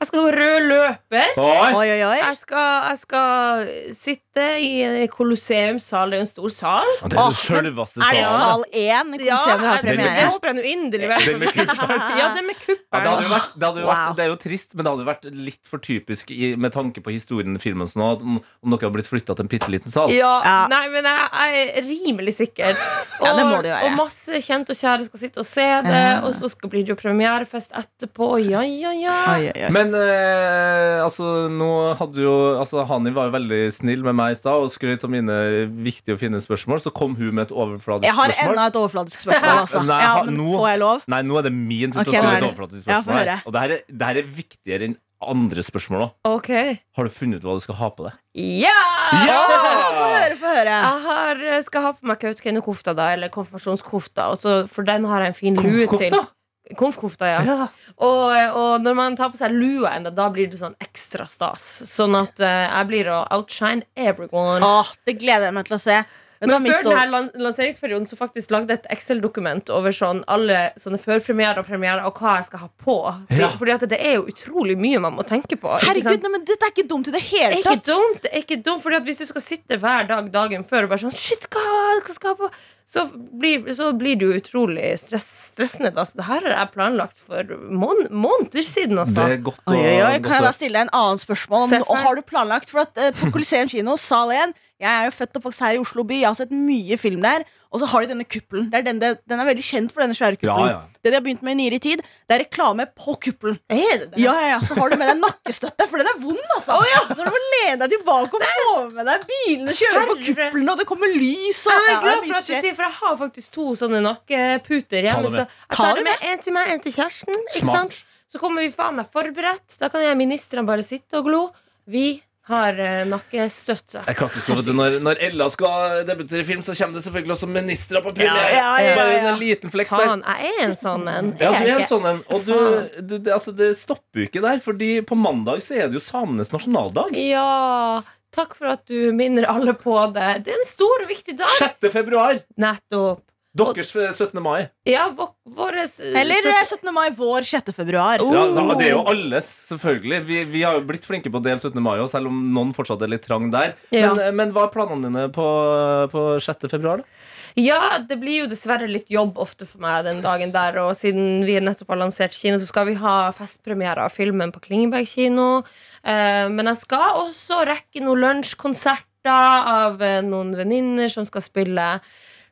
Jeg skal gå rød løper. Oi! Oi, oi, oi. Jeg skal, jeg skal sitte i en kolosseumssal. Det er jo en stor sal. Ja, Det er Åh, det salen. Er det sal 1 i Ja, har premiere. det håper jeg nå inderlig. vel. Den med kuppelen. Ja, det med Ja, det, hadde vært, det, Wow. vært, det er jo trist, men det hadde vært litt for typisk i, med tanke på historien i filmen sånn, at om, om dere har blitt flytta til en bitte liten sal. Ja, Ja. Nei, men jeg, jeg er rimelig sikker. Og, [LAUGHS] Ja, det må det være. og masse kjente og kjære skal sitte og se det. Og så skal blir det jo premierefest etterpå. Ja, ja, ja. Men Men eh, altså, nå hadde jo altså, Hani var jo veldig snill med meg i stad og skrøt av mine viktige og fine spørsmål. Så kom hun med et overfladisk spørsmål. Jeg har spørsmål. enda et overfladisk spørsmål, [LAUGHS] altså. Nei, Ja, men nå- får jeg lov? Nei, nå er det min tur til til å stille et overfladisk spørsmål. Ja, og det her, er, det her er viktigere enn andre spørsmål. òg. Okay. Har du funnet ut hva du skal ha på deg? Ja! Å, Få høre, få høre. Jeg har, skal ha på meg Kautokeino-kofta, da, eller konfirmasjonskofta. For den har jeg en fin lue til. Konfkofta? Konfkofta, ja. Og, og når man tar på seg lua enda, da blir det sånn ekstra stas. Sånn at uh, jeg blir å outshine everyone. Åh, det gleder jeg meg til å se. Men før mitt denne lans lanseringsperioden så faktisk lagde jeg et Excel-dokument over sånn alle sånne førpremierer og premierer og hva jeg skal ha på. Ja. fordi at det er jo utrolig mye man må tenke på. Herregud, nei, men Dette er ikke dumt i det Det er ikke dumt. det er ikke dumt Fordi at Hvis du skal sitte hver dag dagen før og bare sånn Shit, hva, hva skal jeg ha på? Så blir, så blir det jo utrolig stress, stressende. Altså, Så det her har jeg planlagt for mån måneder siden. Det Altså. er godt å Oi, oi, oi. godt Kan jeg da stille deg en annen spørsmål? Om, har du planlagt? For at uh, På Coliseum kino, sal 1 Jeg er jo født og her i Oslo by. Jeg har sett mye film der. Og så har de denne kuppelen. Det er den, den er veldig kjent for denne svære kuppelen. Ja, ja. Det de har begynt med i nyere tid, det er reklame på kuppelen. Er det det? Ja, ja, ja, Så har du med deg nakkestøtte, for den er vond. altså Når du må lene deg tilbake og få med deg bilene kjører på kuppelen, og det kommer lys. Og, Jeg er glad for at du sier For jeg har faktisk to sånne nakkeputer hjemme. det med. Så jeg tar det med En til meg, en til kjæresten. Ikke sant? Så kommer vi faen meg forberedt. Da kan jeg ministrene bare sitte og glo. Vi har uh, nakkestøtte. Når, når Ella skal debutere i film, så kommer det selvfølgelig også ministre på premiere. Ja, ja, ja, Bare ja. en liten fleks der. Faen, jeg er en sånn en. Ja, du er en sånn en. Og du, du, det, altså, det stopper jo ikke der, Fordi på mandag så er det jo samenes nasjonaldag. Ja, takk for at du minner alle på det. Det er en stor og viktig dag. 6. februar. Nettopp. Deres eh, 17. mai. Ja, vår, våres Eller eh, 17. mai vår 6. februar. Oh. Ja, det er jo alles, selvfølgelig. Vi, vi har jo blitt flinke på å dele 17. mai, selv om noen fortsatt er litt trang der. Ja. Men, men hva er planene dine på, på 6. februar? da? Ja, det blir jo dessverre litt jobb ofte for meg den dagen der. Og siden vi nettopp har lansert kino, så skal vi ha festpremiere av filmen på Klingeberg kino. Eh, men jeg skal også rekke noen lunsjkonserter av eh, noen venninner som skal spille,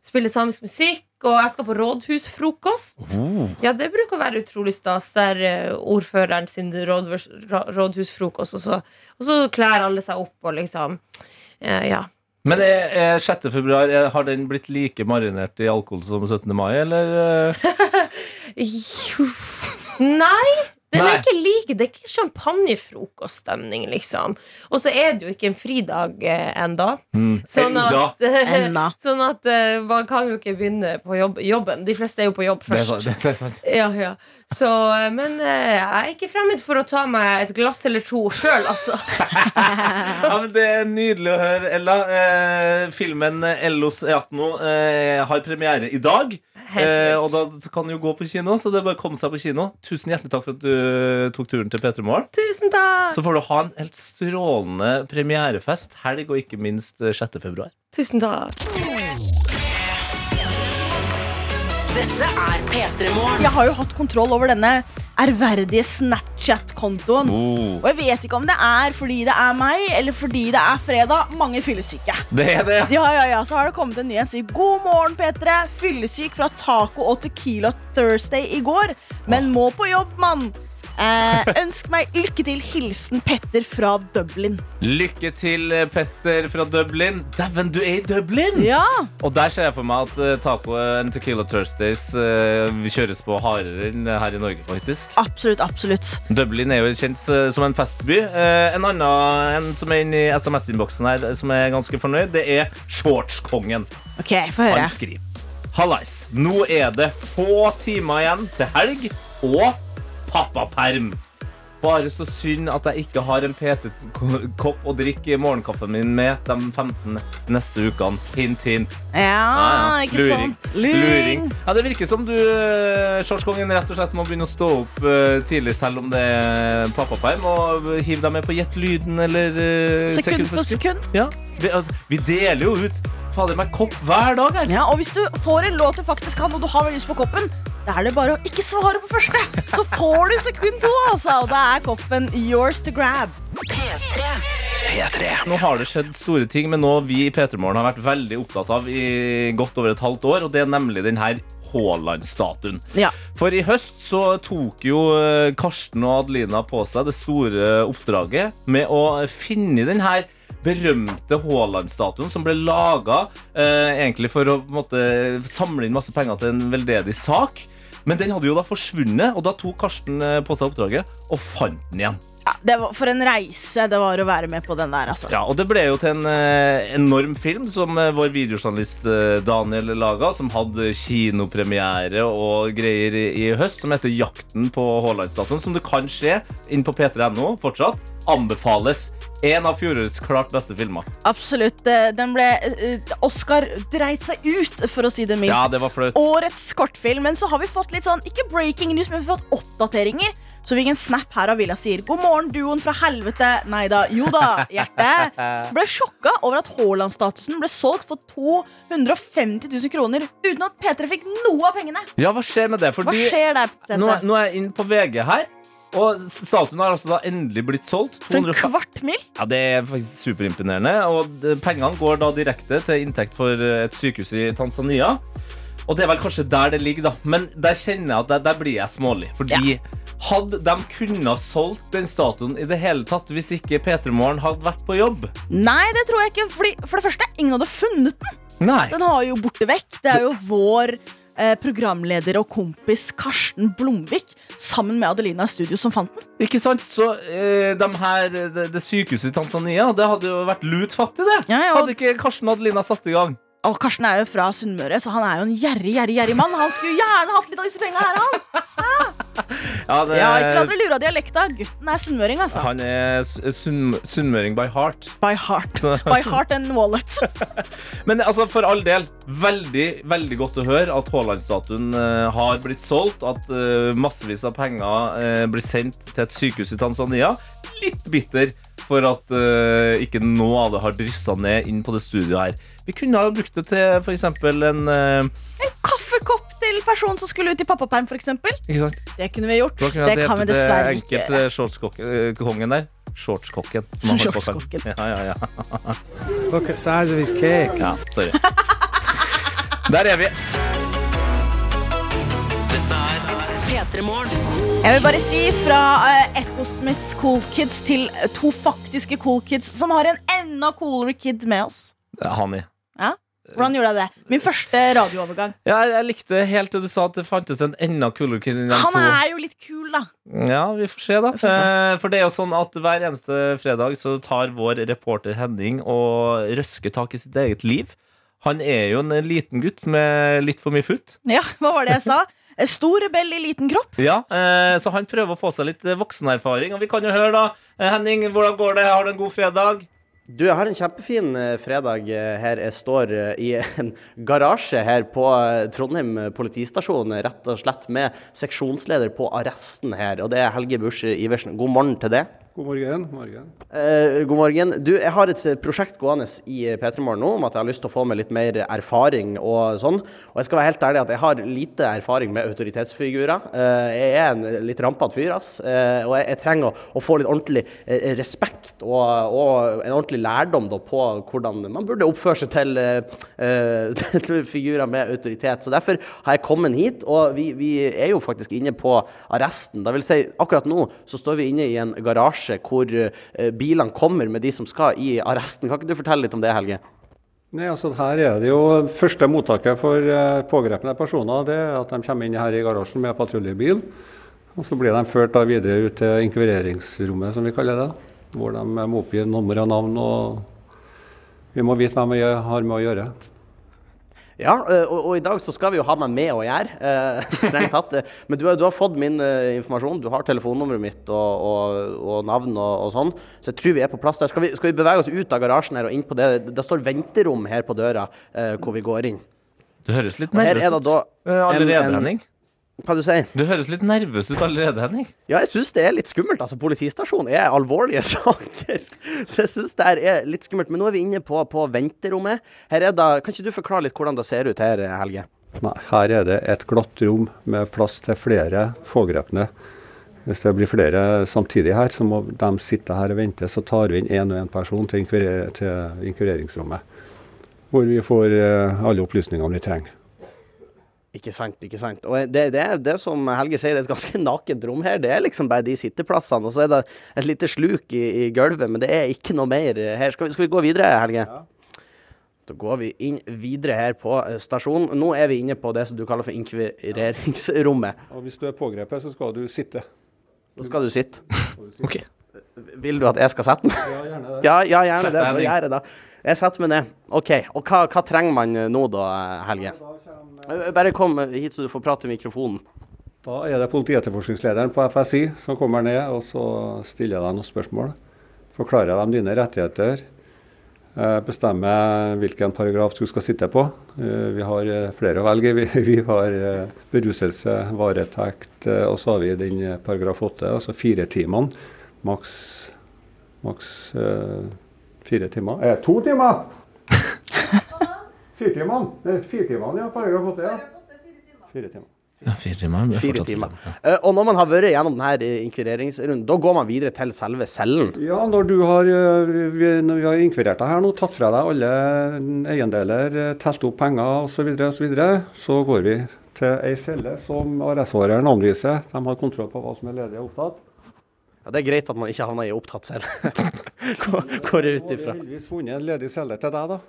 spille samisk musikk. Og jeg skal på rådhusfrokost. Ja, det bruker å være utrolig stas. Der eh, ordføreren sin rådhus, rådhusfrokost, og så, og så kler alle seg opp og liksom eh, Ja. Men er, er 6. februar er, Har den blitt like marinert i alkohol som 17. mai, eller? eh? [LAUGHS] Jo. Nei, den er ikke like. Det er ikke champagnefrokoststemning, liksom. Og så er det jo ikke en fridag eh, enda. Sånn at, Enda. [LAUGHS] sånn at eh, man kan jo ikke begynne på jobb, jobben. De fleste er jo på jobb Det er først. sant, det er sant. [LAUGHS] Ja, ja. Så, eh, men eh, jeg er ikke fremmed for å ta meg et glass eller to sjøl, altså. [LAUGHS] Ja, men Det er nydelig å høre, Ella. Eh, filmen Ellos Eatno eh, har premiere i dag. Helt Eh, vilt. og da kan du jo gå på kino, så det er bare å komme seg på kino. Tusen hjertelig takk for at du tok turen til P3 Morgen. Tusen takk! Så får du ha en helt strålende premierefest helg, og ikke minst eh, 6. februar. Tusen takk. Dette er P3 Morgen. Jeg har jo hatt kontroll over denne ærverdige Snapchat-kontoen. Oh. Og jeg vet ikke om det er fordi det er meg, eller fordi det er fredag. Mange fyllesyke. Det er det. Ja, ja, ja, Så har det kommet en som sier God morgen, P3. Fyllesyk fra taco og Tequila Thursday i går, men må på jobb, mann. Eh, ønsk meg lykke til. Hilsen Petter fra Dublin. Lykke til, eh, Petter fra Dublin. Dæven, du er i Dublin! Ja, Og der ser jeg for meg at uh, taco and Tequila Thursdays uh, kjøres på hardere enn her i Norge, faktisk. absolutt, absolutt. Dublin er jo kjent uh, som en festby. Eh, en annen en som er inne i SMS-innboksen her, som er ganske fornøyd, det er Shortskongen. Ok, få høre. Han skriver Hallais, nå er det få timer igjen til helg og pappaperm. Bare så synd at jeg ikke har en PT-kopp å drikke morgenkaffen min med de 15 neste ukene. Hint, hint. Ja, ikke Luring. sant? Luring. Ja, Det virker som du, Sjorskongen, rett og slett må begynne å stå opp eh, tidlig, selv om det er pappaperm, og hive deg med på Gjett lyden eller eh, Sekund for sekund. Ja, vi, altså, vi deler jo ut fader meg kopp hver dag her. Ja, og hvis du får en låt du faktisk kan, og du har lyst på koppen, da er det bare å ikke svare på første. Så får du sekund to, altså. Og da er koppen yours to grab. P3. P3. Nå har det skjedd store ting, men noe vi i P3 Morgen har vært veldig opptatt av i godt over et halvt år, og det er nemlig den her Haaland-statuen. Ja. For i høst så tok jo eh, Karsten og Adelina på seg det store oppdraget med å finne den her berømte Haaland-statuen som ble laga eh, egentlig for å på måte, samle inn masse penger til en veldedig sak. Men den hadde jo da forsvunnet, og da tok Karsten eh, på seg oppdraget og fant den igjen. Ja, det var, for en reise det var å være med på den der, altså. Ja, og det ble jo til en eh, enorm film som eh, vår videojournalist eh, Daniel laga, som hadde kinopremiere og greier i, i høst, som heter 'Jakten på Haaland-statuen', som du kan se inn på p3.no fortsatt. Anbefales. En av fjorårets klart beste filmer. Absolutt. eh, Den ble eh, Oscar dreit seg ut, for å si det mildt. Ja, det var flaut. Årets kortfilm. Men så har vi fått litt sånn, ikke breaking news, men vi har fått oppdateringer. Så vi fikk en snap her av Villa sier God morgen, duoen fra helvete. Nei da. Jo da, hjerte. Ble sjokka over at Haaland-statusen ble solgt for 250 000 kroner uten at P3 fikk noe av pengene. Ja, hva skjer med det? Hva skjer der? Nå, nå er jeg inne på VG her, og statuen har altså da endelig blitt solgt. For en kvart mil? Ja, Det er faktisk superimponerende. Og pengene går da direkte til inntekt for eh, et sykehus i Tanzania. Og det er vel kanskje der det ligger, da. Men der kjenner jeg at der, der blir jeg smålig. Fordi hadde de kunnet solgt den statuen i det hele tatt hvis ikke P3 Morgen hadde vært på jobb? Nei, det tror jeg ikke. Fordi, for det første, ingen hadde funnet den. Nei. Den har jo borte vekk. Det er jo vår eh, programleder og kompis Karsten Blomvik sammen med Adelina i studio som fant den. Ikke sant? Så eh, de her, det, det sykehuset i Tanzania, det hadde jo vært lut fattig, det. Ja, ja, og, Hadde ikke Karsten og Adelina satt i gang. Og Karsten er jo fra Sunnmøre, så han er jo en gjerrig, gjerrig, gjerrig mann. Han skulle gjerne hatt litt av disse penga her, han. Ja, det, Ja, ikke la dere lure av dialekta. Gutten er sunnmøring, altså. Han er sunnmøring by heart. By heart. Så- [LAUGHS] By heart and wallet. [LAUGHS] Men altså, for all del, veldig veldig godt å høre at Haaland-statuen eh, har blitt solgt. At eh, massevis av penger eh, blir sendt til et sykehus i Tanzania. Litt bitter for at uh, ikke noe av det har dryssa ned inn på det studioet her. Vi kunne ha brukt det til f.eks. en eh, Kaffekopp til personen som skulle ut i pappaperm, f.eks. Det kunne vi gjort. Kunne Det kan vi dessverre ikke eh, der. Shortskokken. som kalle- Shortskokken. Ja, ja, ja. Look at size of his cake. ja, sorry. Der er vi. Jeg vil bare si fra uh, Ecosmiths Cool Kids til eh, to faktiske cool kids som har en enda coolere kid med oss. Hani. Hvordan gjorde jeg det? Min første radioovergang. Ja, jeg, jeg likte helt til du sa at det fantes en enda kulere kid enn de Han er jo litt kul, da. Ja, vi får se, da. får se. Eh, For det er jo sånn at hver eneste fredag så tar vår reporter Henning og røsker tak i sitt eget liv. Han er jo en liten gutt med litt for mye futt. Ja, hva var det jeg sa? Eh, Stor rebell i liten kropp. Ja, eh, Så han prøver å få seg litt eh, voksenerfaring. Og vi kan jo høre, da. Henning, hvordan går det? Har du en god fredag? Du, jeg har en kjempefin fredag her. Jeg står i en garasje her på Trondheim politistasjon, rett og slett med seksjonsleder på arresten her, og det er Helge Busch Iversen. God morgen til det. God morgen. morgen. Eh, god morgen. Du, jeg har et eh, prosjekt gående i P3 Morgen nå om at jeg har lyst til å få med litt mer erfaring og sånn. Og jeg skal være helt ærlig at jeg har lite erfaring med autoritetsfigurer. Eh, jeg er en litt rampete fyr, ass. Eh, og jeg, jeg trenger å, å få litt ordentlig eh, respekt og, og en ordentlig lærdom da, på hvordan man burde oppføre seg til, eh, eh, [LAUGHS] til figurer med autoritet. Så derfor har jeg kommet hit, og vi, vi er jo faktisk inne på arresten. Det vil si, akkurat nå så står vi inne i en garasje hvor eh, bilene kommer med de som skal i arresten. Kan ikke du fortelle litt om det, Helge? Nei, altså Her er det jo første mottaket for eh, pågrepne personer. Det er at de kommer inn her i garasjen med patruljebil. Og så blir de ført da videre ut til inkvireringsrommet, som vi kaller det. Hvor de må oppgi nummer og navn. og Vi må vite hvem vi har med å gjøre. Ja, eh, og, og i dag så skal vi jo ha meg med å gjøre, eh, [LAUGHS] strengt tatt. Men du, har- du har fått min eh, informasjon. Du har telefonnummeret mitt og, og, og navn og, og sånn. Så jeg tror vi er på plass der. Skal vi, skal vi bevege oss ut av garasjen her og inn på det? Det står venterom her på døra eh, hvor vi går inn. Du høres litt Og her er nervøs det ut allerede, en- en- Henning. Hva du sier Du høres litt nervøs ut allerede, Henning. Ja, jeg syns det er litt skummelt. altså Politistasjonen er alvorlige [LAUGHS] saker. Så jeg syns det her er litt skummelt. Men nå er vi inne på, på venterommet. Her er da, Kan ikke du forklare litt hvordan det ser ut her, Helge? Nei, her er det et glatt rom med plass til flere pågrepne. Hvis det blir flere samtidig her, så må de sitte her og vente. Så tar vi inn én og én person til, inkvirer til inkvireringsrommet. Hvor vi får eh, alle opplysningene vi trenger. Ikke sant, ikke sant. Og det, det er det som Helge sier, det er et ganske [LAUGHS] nakent rom her. Det er liksom bare de sitteplassene, og så er det et lite sluk i, i gulvet, men det er ikke noe mer her. Skal vi, skal vi gå videre, Helge? Da går vi inn videre her på eh, stasjonen. Nå er vi inne på det som du kaller for inkvireringsrommet. Og hvis du er pågrepet, så skal du sitte. Da skal du sitte. [LAUGHS] OK. Vil du at jeg skal sette meg? Ja, gjerne det. Ja, ja gjerne Sett det. Da jeg. Jeg setter meg ned. OK. Og hva, hva trenger man nå da, Helge? Eh, Bare kom hit så du får prate i mikrofonen. Da er det politietterforskningslederen på FSI som kommer ned, og så stiller jeg deg noen spørsmål. Forklarer jeg dem dine rettigheter. eh, Bestemmer hvilken paragraf du skal sitte på. Eh, Vi har eh, flere å velge. [LAUGHS] Vi, har eh, beruselse, varetekt, eh, og så har vi den eh, paragraf 8, altså fire timene. Maks, maks eh, fire timer. Eh, to timer! [LAUGHS] Fire timene. Eh, Fire jeg ja. Paragraf 8, ja. Fire timer. Ja, fire timer. Fire timer. Ja. Eh, Og når man har vært gjennom denne inkvireringsrunden, da går man videre til selve cellen. Ja, når du har, eh, vi, når vi har inkvirert deg her nå, tatt fra deg alle eiendeler, eh, telt opp penger osv., så, videre, og så, videre, så går vi til ei celle som arrestvåreren anviser. De har kontroll på hva som er ledig og opptatt. Ja, det er greit at man ikke havner i opptatt celle. Hvor [LAUGHS] er det ut ifra? vi har heldigvis funnet en ledig celle til deg, da.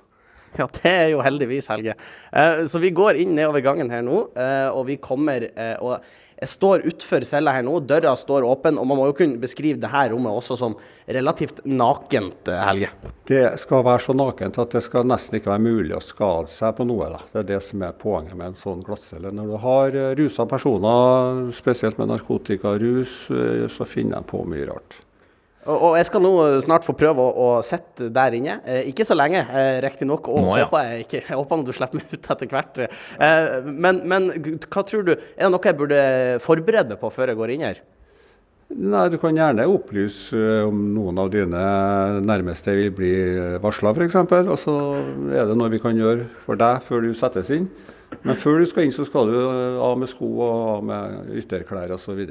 Ja, det er jo heldigvis, Helge. Eh, så vi går inn nedover gangen her nå, eh, og vi kommer eh, og jeg står utfor cella her nå, døra står åpen, og man må jo kunne beskrive det her rommet også som relativt nakent, Helge. Det skal være så nakent at det skal nesten ikke være mulig å skade seg på noe. Da. Det er det som er poenget med en sånn glattcelle. Når du har rusa personer, spesielt med narkotikarus, så finner de på mye rart. Og, jeg skal nå snart få prøve å, å sitte der inne. Eh, ikke så lenge, eh, riktignok. Og Nå, ja. håper jeg ikke. Jeg håper du slipper meg ut etter hvert. Eh, men, men hva tror du? Er det noe jeg burde forberede meg på før jeg går inn her? Nei, Du kan gjerne opplyse eh, om noen av dine nærmeste vil bli varsla, f.eks. Og så er det noe vi kan gjøre for deg før du settes inn. Men før du skal inn, så skal du av med sko og av med ytterklær osv.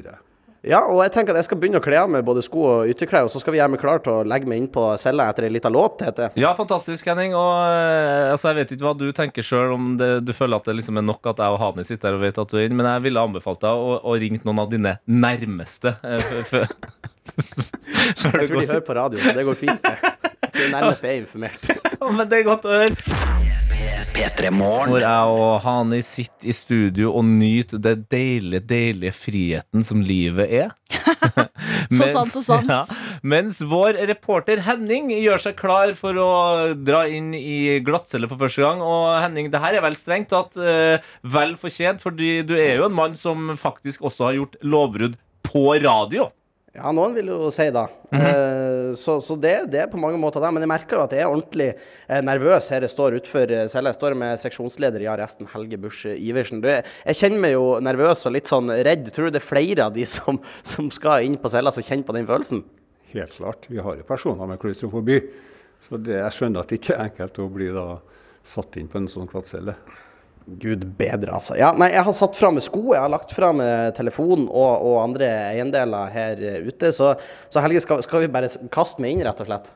Ja, og jeg tenker at jeg skal begynne å kle av meg både sko og ytterklær, og så skal vi gjøre meg klar til å legge meg inn på cella etter ei lita låt, heter det. Ja, fantastisk, Henning. Og eh, altså, Jeg vet ikke hva du tenker sjøl, om det, du føler at det liksom er nok at jeg og Hani sitter her og vet at du er inne, men jeg ville anbefalt deg å, å ringe noen av dine nærmeste. eh, [LAUGHS] Jeg tror de hører på radio, så det går fint. Jeg tror de nærmeste er informert. [LAUGHS] Men det er godt å høre. P3 Morgen. Hvor jeg og Hani sitter i studio og nyter det deilige, deilige friheten som livet er. [LAUGHS] Så sant, så sant. Ja, mens vår reporter Henning gjør seg klar for å dra inn i glattcelle for første gang. Og Henning, det her er vel strengt tatt eh, vel fortjent, fordi du er jo en mann som faktisk også har gjort lovbrudd på radio. Ja, noen vil jo si da. -hmm. så så det, det er på mange måter det. Men jeg merker jo at jeg er ordentlig eh, nervøs her jeg står utenfor eh, cella. Jeg står med seksjonsleder i arresten, Helge Busch Iversen. Du, jeg kjenner meg jo nervøs og litt sånn redd. Tror du det er flere av de som, som skal inn på cella, som kjenner på den følelsen? Helt klart. Vi har jo personer med klaustrofobi. Så det, jeg skjønner at det ikke er enkelt å bli da satt inn på en sånn glattcelle. Gud bedre, altså. Ja, nei, jeg har satt fra med sko, jeg har lagt fra meg telefon og, og andre eiendeler her eh, ute. Så, så Helge, skal, skal vi bare kaste meg inn, rett og slett?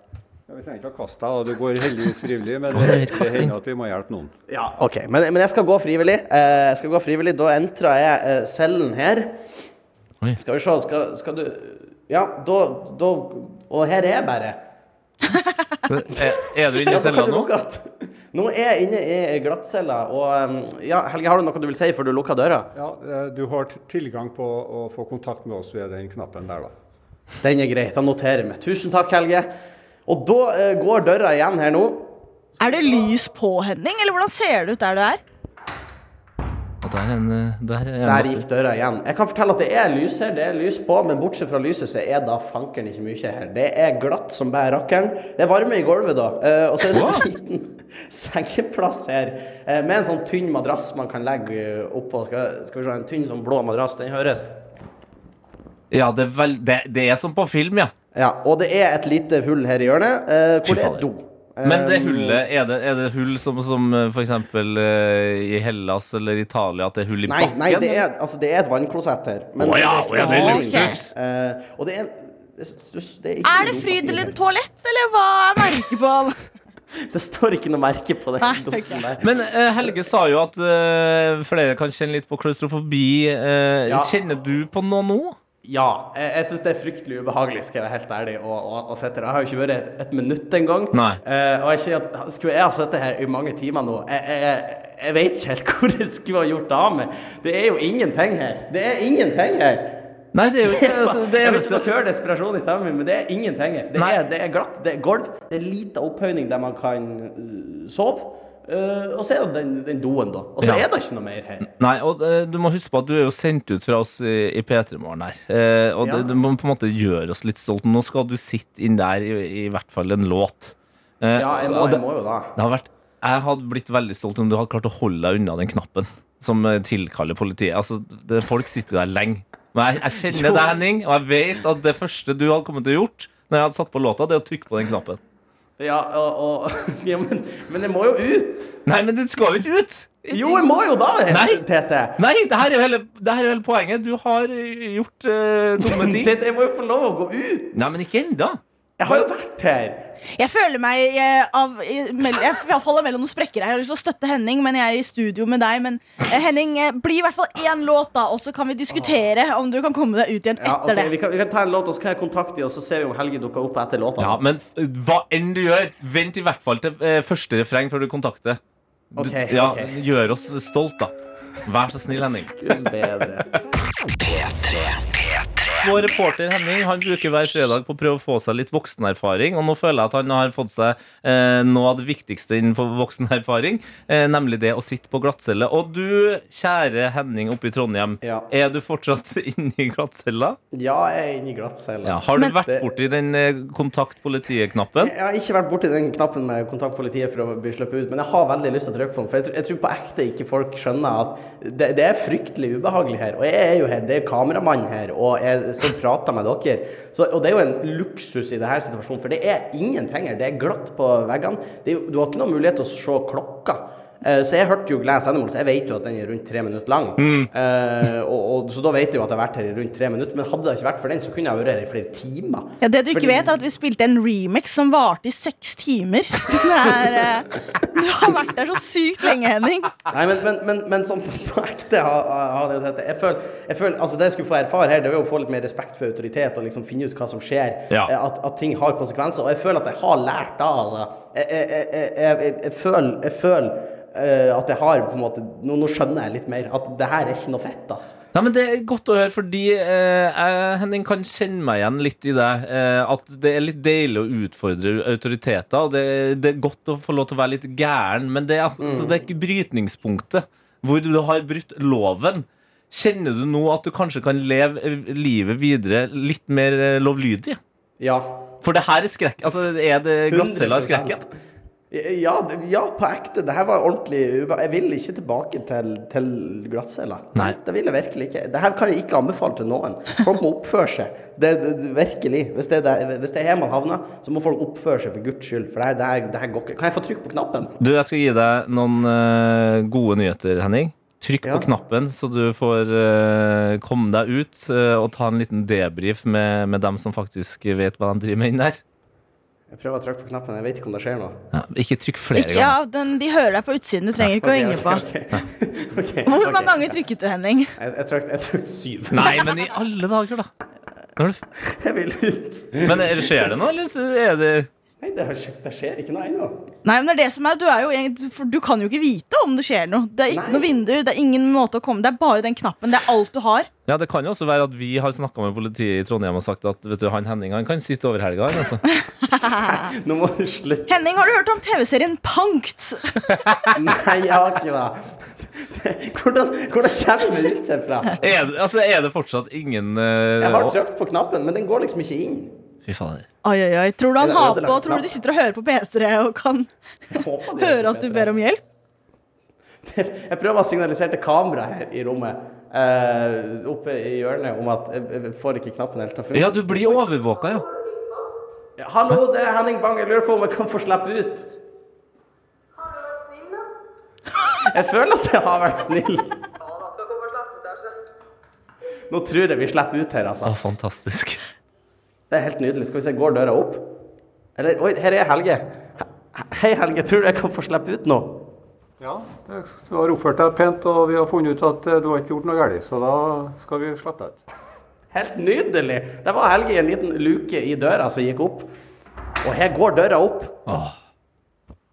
Ja, vi trenger ikke å kaste deg, og du går heldigvis frivillig, men det, det er hender at vi må hjelpe noen. Ja, OK. Men, men jeg skal gå frivillig. Eh, jeg skal gå frivillig. Da entrer jeg eh, cellen her. Oi. Skal vi se, skal, skal du Ja, da, da Og her er jeg bare. [LAUGHS] Er, er du inne i cella nå? Nå er jeg inne i glattcella, og um, ja, Helge, har du noe du vil si før du lukker døra? Ja, eh, Du har tilgang på å få kontakt med oss ved den knappen der, da. Den er greit, Da noterer meg. Tusen takk, Helge. Og da eh, går døra igjen her nå. Er det lys på, Henning? Eller hvordan ser det ut der du er? Der er en, eh, der er en Der gikk døra igjen. Jeg kan fortelle at det er lys her, det er lys på, men bortsett fra lyset så er da fankeren ikke mye her. Det er glatt som bare rakkeren. Det er varme i gulvet da, eh, og så er det en liten [LAUGHS] sengeplass her eh, med en sånn tynn madrass man kan legge eh, oppå. Skal, skal vi se, en tynn sånn blå madrass, den høres. Ja, det er, vel, det, det er som på film, ja. Ja, og det er et lite hull her i hjørnet, eh, hvor det er do. Men det Um, hullet, er det, er det hull som, som f.eks. eh, i Hellas eller Italia, at det er hull i Nei, bakken? nei det, er, altså, det er et vannklosett her. Ja, å ja, det er ikke- luksus. Eh, og det er det, det, det er, ikke Er det Frydenlund toalett, eller hva er merket på den? Det står ikke noe merke på den dosen der. Men uh, Helge sa jo at uh, flere kan kjenne litt på klaustrofobi. Uh, Ja. Kjenner du på noe nå? Ja, jeg, jeg syns det er fryktelig ubehagelig, skal jeg være helt ærlig, å, å, å sitte. Jeg har jo ikke vært et, et minutt engang. Eh, og jeg kjenner at skulle jeg ha sittet her i mange timer nå Jeg, jeg, jeg, jeg vet ikke helt [LAUGHS] hvor jeg skulle ha gjort det av meg. Det er jo ingenting her. Det er ingenting her. Nei, det er jo ikke [LAUGHS] altså, det jeg eneste dere hører desperasjon i stemmen min, men det er ingenting her. Det er, det er glatt, det er gulv, det er lite opphøyning der man kan øh, sove. Uh, og så er det den, den doen, da. Og så Ja. er det ikke noe mer her. Nei, og uh, du må huske på at du er jo sendt ut fra oss i, i P3 Morgen her. Uh, og Ja. det, du må på en måte gjøre oss litt stolte. Nå skal du sitte inn der i, i hvert fall en låt. Eh, Ja, jeg må, og det, jeg må jo da. det har vært, jeg hadde blitt veldig stolt om du hadde klart å holde deg unna den knappen som eh, tilkaller politiet. Altså, det, folk sitter jo der lenge. Men jeg, jeg kjenner deg, Henning, og jeg vet at det første du hadde kommet til å gjort når jeg hadde satt på låta, det er å trykke på den knappen. Ja, og, og, [LAUGHS] ja men, men jeg må jo ut. Nei, men du skal jo ikke ut! Jo, jeg må jo da, Nei. Tete. Nei, det her er jo hele, det her er hele poenget. Du har eh, gjort uh, dumme ting. Tete, jeg må jo få lov å gå ut. Nei, men ikke ennå. Jeg har jo vært her. Jeg føler meg eh, av, Jeg faller mellom noen sprekker her. Jeg har lyst til å støtte Henning, men jeg er i studio med deg. Men eh, Henning, eh, bli i hvert fall én låt, da, og så kan vi diskutere om du kan komme deg ut igjen Ja, etter det. vi, kan, vi kan ta en låt, og så kan jeg kontakte dem, og så ser vi om Helge dukker opp etter låta. Ja, men f- hva enn du gjør, vent i hvert fall til eh, første refreng før du kontakter. Du, Ok, ja, ok. Gjør oss stolt, da. Vær så snill, Henning. Gud bedre. Vår reporter Henning han bruker hver fredag på å prøve å få seg litt voksenerfaring. Og nå føler jeg at han har fått seg eh, noe av det viktigste innenfor voksenerfaring, eh, nemlig det å sitte på glattcelle. Og du, kjære Henning oppe i Trondheim, Ja. er du fortsatt [LAUGHS] inne i glattcella? Ja, jeg er inne i glattcella. Ja. Har du Men- vært borti den eh, kontakt politiet-knappen? Jeg har ikke vært borti den knappen med kontaktpolitiet for å bli sluppet ut, men jeg har veldig lyst til å trykke på den. For jeg tror, jeg tror på ekte ikke folk skjønner at det, det er fryktelig ubehagelig her. Og jeg er jo her, det er kameramann her, og jeg står og prater med dere. Så, og det er jo en luksus i denne situasjonen, for det er ingenting her. Det er glatt på veggene. Jo- du har ikke noen mulighet til å se klokka. Eh, Så jeg hørte jo Glass Animals, jeg vet jo at den er rundt tre minutter lang. Eh, og, og, så da vet jeg jo at jeg har vært her i rundt tre minutter. Men hadde det ikke vært for den, så kunne jeg vært her i flere timer. Ja, det du ikke Fordi- vet, er at vi spilte en remix som varte i seks timer. [LAUGHS] Så det er uh, Du har vært der så sykt lenge, Henning. Nei, men, men, men, men sånn på, ekte ha, ha det. Jeg føler, jeg føler, altså Det jeg skulle få erfare her, det var jo å få litt mer respekt for autoritet og liksom finne ut hva som skjer. Ja. At, at ting har konsekvenser. Og jeg føler at jeg har lært da, altså. Jeg, jeg, jeg, jeg, jeg, jeg føler, jeg føler eh, at jeg har på en måte nå, nå skjønner jeg litt mer. At det her er ikke noe fett, altså. Nei, men Det er godt å høre, fordi uh, jeg, Henning, kan kjenne meg igjen litt i det. Uh, at det er litt deilig å utfordre autoriteter. Og det, det er godt å få lov til å være litt gæren, men det er, altså, det er ikke brytningspunktet hvor du har brutt loven. Kjenner du nå at du kanskje kan leve livet videre litt mer lovlydig? Ja. For det her er skrekk. Altså, er det glattcella i 100%. skrekken? Ja, ja, på ekte. Det her var ordentlig. Jeg vil ikke tilbake til, til glattcella. Det vil jeg virkelig ikke. Det her kan jeg ikke anbefale til noen. Folk må oppføre seg. Det, det, det, virkelig. Hvis det, der- hvis det er her man havner, så må folk oppføre seg for guds skyld. For det det her, det her går ikke. Kan jeg få trykk på knappen? Du, jeg skal gi deg noen uh, gode nyheter, Henning. Trykk Ja. på knappen, så du får uh, komme deg ut uh, og ta en liten debrief med, med dem som faktisk vet hva de driver med inn der. Jeg prøver å trykke på knappen. Jeg vet ikke om det skjer noe. Ja, ikke trykk flere Ikke, ganger. ja, den, de hører deg på utsiden. Du trenger ikke å ringe okay, på. Okay, Ok, [LAUGHS] Hvor mange ganger trykket du, Henning? Jeg, jeg trykte syv. Nei, men i alle dager, da. [LAUGHS] Jeg vil ut. Men er skjer det noe, eller er det Nei, det, har, det skjer ikke noe ennå. Nei, men det er det som er, du, er jo, egentlig- for du kan jo ikke vite om det skjer noe. Det er ikke Nei. noe vinduer, det er ingen måte å komme Det er bare den knappen. Det er alt du har. Ja, det kan jo også være at vi har snakka med politiet i Trondheim og sagt at vet du, han Henning han kan sitte over helga. Altså. [LAUGHS] Nå må du slutte. Henning, har du hørt om TV-serien Pankt? [LAUGHS] Nei, jeg har ikke det. [LAUGHS] Hvordan, hvordan kommer det ut herfra? Er altså, er det fortsatt ingen uh, Jeg har trykt på knappen, men den går liksom ikke inn. Fy fader. Oi, oi, oi. Tror du han har på Tror du de sitter og hører på P3 og kan [LAUGHS] høre at du ber om hjelp? Jeg prøver å signalisere til kameraet her i rommet, eh, oppe i hjørnet, om at jeg, jeg får ikke knappen helt til å funke. Ja, du blir overvåka, ja. Ja, hallo, det er Henning Bang. Jeg lurer på om jeg kan få slippe ut. [LAUGHS] Jeg føler at jeg har vært snill. Nå tror jeg vi slipper ut her, altså. Å, fantastisk. Det er helt nydelig. Skal vi se, går døra opp? Eller, oi, her er Helge. Hei, Helge. Tror du jeg kan få slippe ut nå? Ja, du har oppført deg pent, og vi har funnet ut at eh, du har ikke gjort noe galt, så da skal vi slippe deg ut. Helt nydelig! Der var Helge i en liten luke i døra som gikk opp. Og her går døra opp.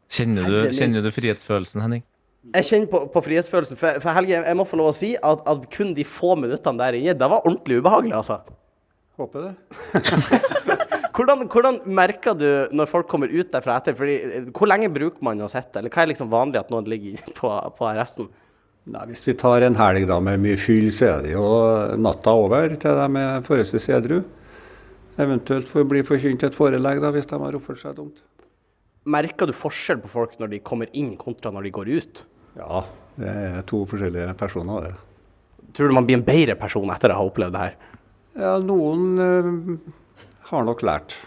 Kjenner du, kjenner du frihetsfølelsen, Henning? Jeg kjenner på, på frihetsfølelsen. For, for Helge, jeg må få lov å si at, at kun de få minuttene der inne, det var ordentlig ubehagelig, altså. Håper det. [LAUGHS] Hvordan, hvordan merker du når folk kommer ut derfra etter? Fordi, hvor lenge bruker man å sitte? Eller hva er liksom vanlig at noen ligger på, på arresten? Nei, Hvis vi tar en helg da med mye fyll, så er det jo natta over til de er forholdsvis edru. Eventuelt får bli forkynt et forelegg da, hvis de har oppført seg dumt. Merker du forskjell på folk når de kommer inn kontra når de går ut? Ja, det er to forskjellige personer. det. Tror du man blir en bedre person etter å ha opplevd det her? Ja, noen eh, har nok lært.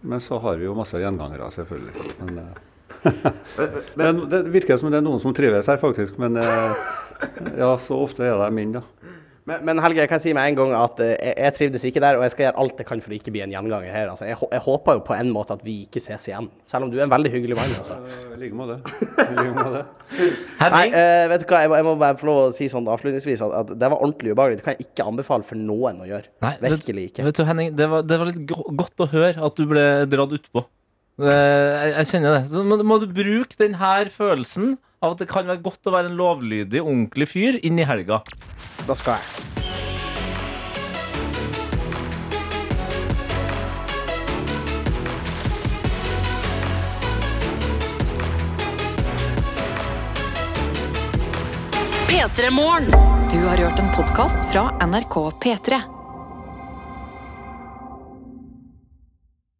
Men så har vi jo masse gjengangere, selvfølgelig. Men, eh, [LAUGHS] men det virker som det er noen som trives her, faktisk. Men eh, ja, så ofte er de inne, da. Men, men Helge, jeg kan si med en gang at eh, jeg, jeg trivdes ikke der, og jeg skal gjøre alt jeg kan for å ikke bli en gjenganger her. Altså, jeg, jeg håper jo på en måte at vi ikke ses igjen. Selv om du er en veldig hyggelig mann. Altså. I like måte. [LAUGHS] Nei, uh, vet du hva, jeg må, jeg må bare få lov å si sånn avslutningsvis at, at det var ordentlig ubehagelig. Det kan jeg ikke anbefale for noen å gjøre. Nei, Virkelig ikke. Vet du, Henning, det var, det var litt godt å høre at du ble dratt utpå. Eh, Jeg, jeg kjenner det. Så må, må du bruke denne følelsen av at det kan være godt å være en lovlydig, ordentlig fyr inn i helga. Da skal jeg. Du har hørt en podkast fra NRK P3.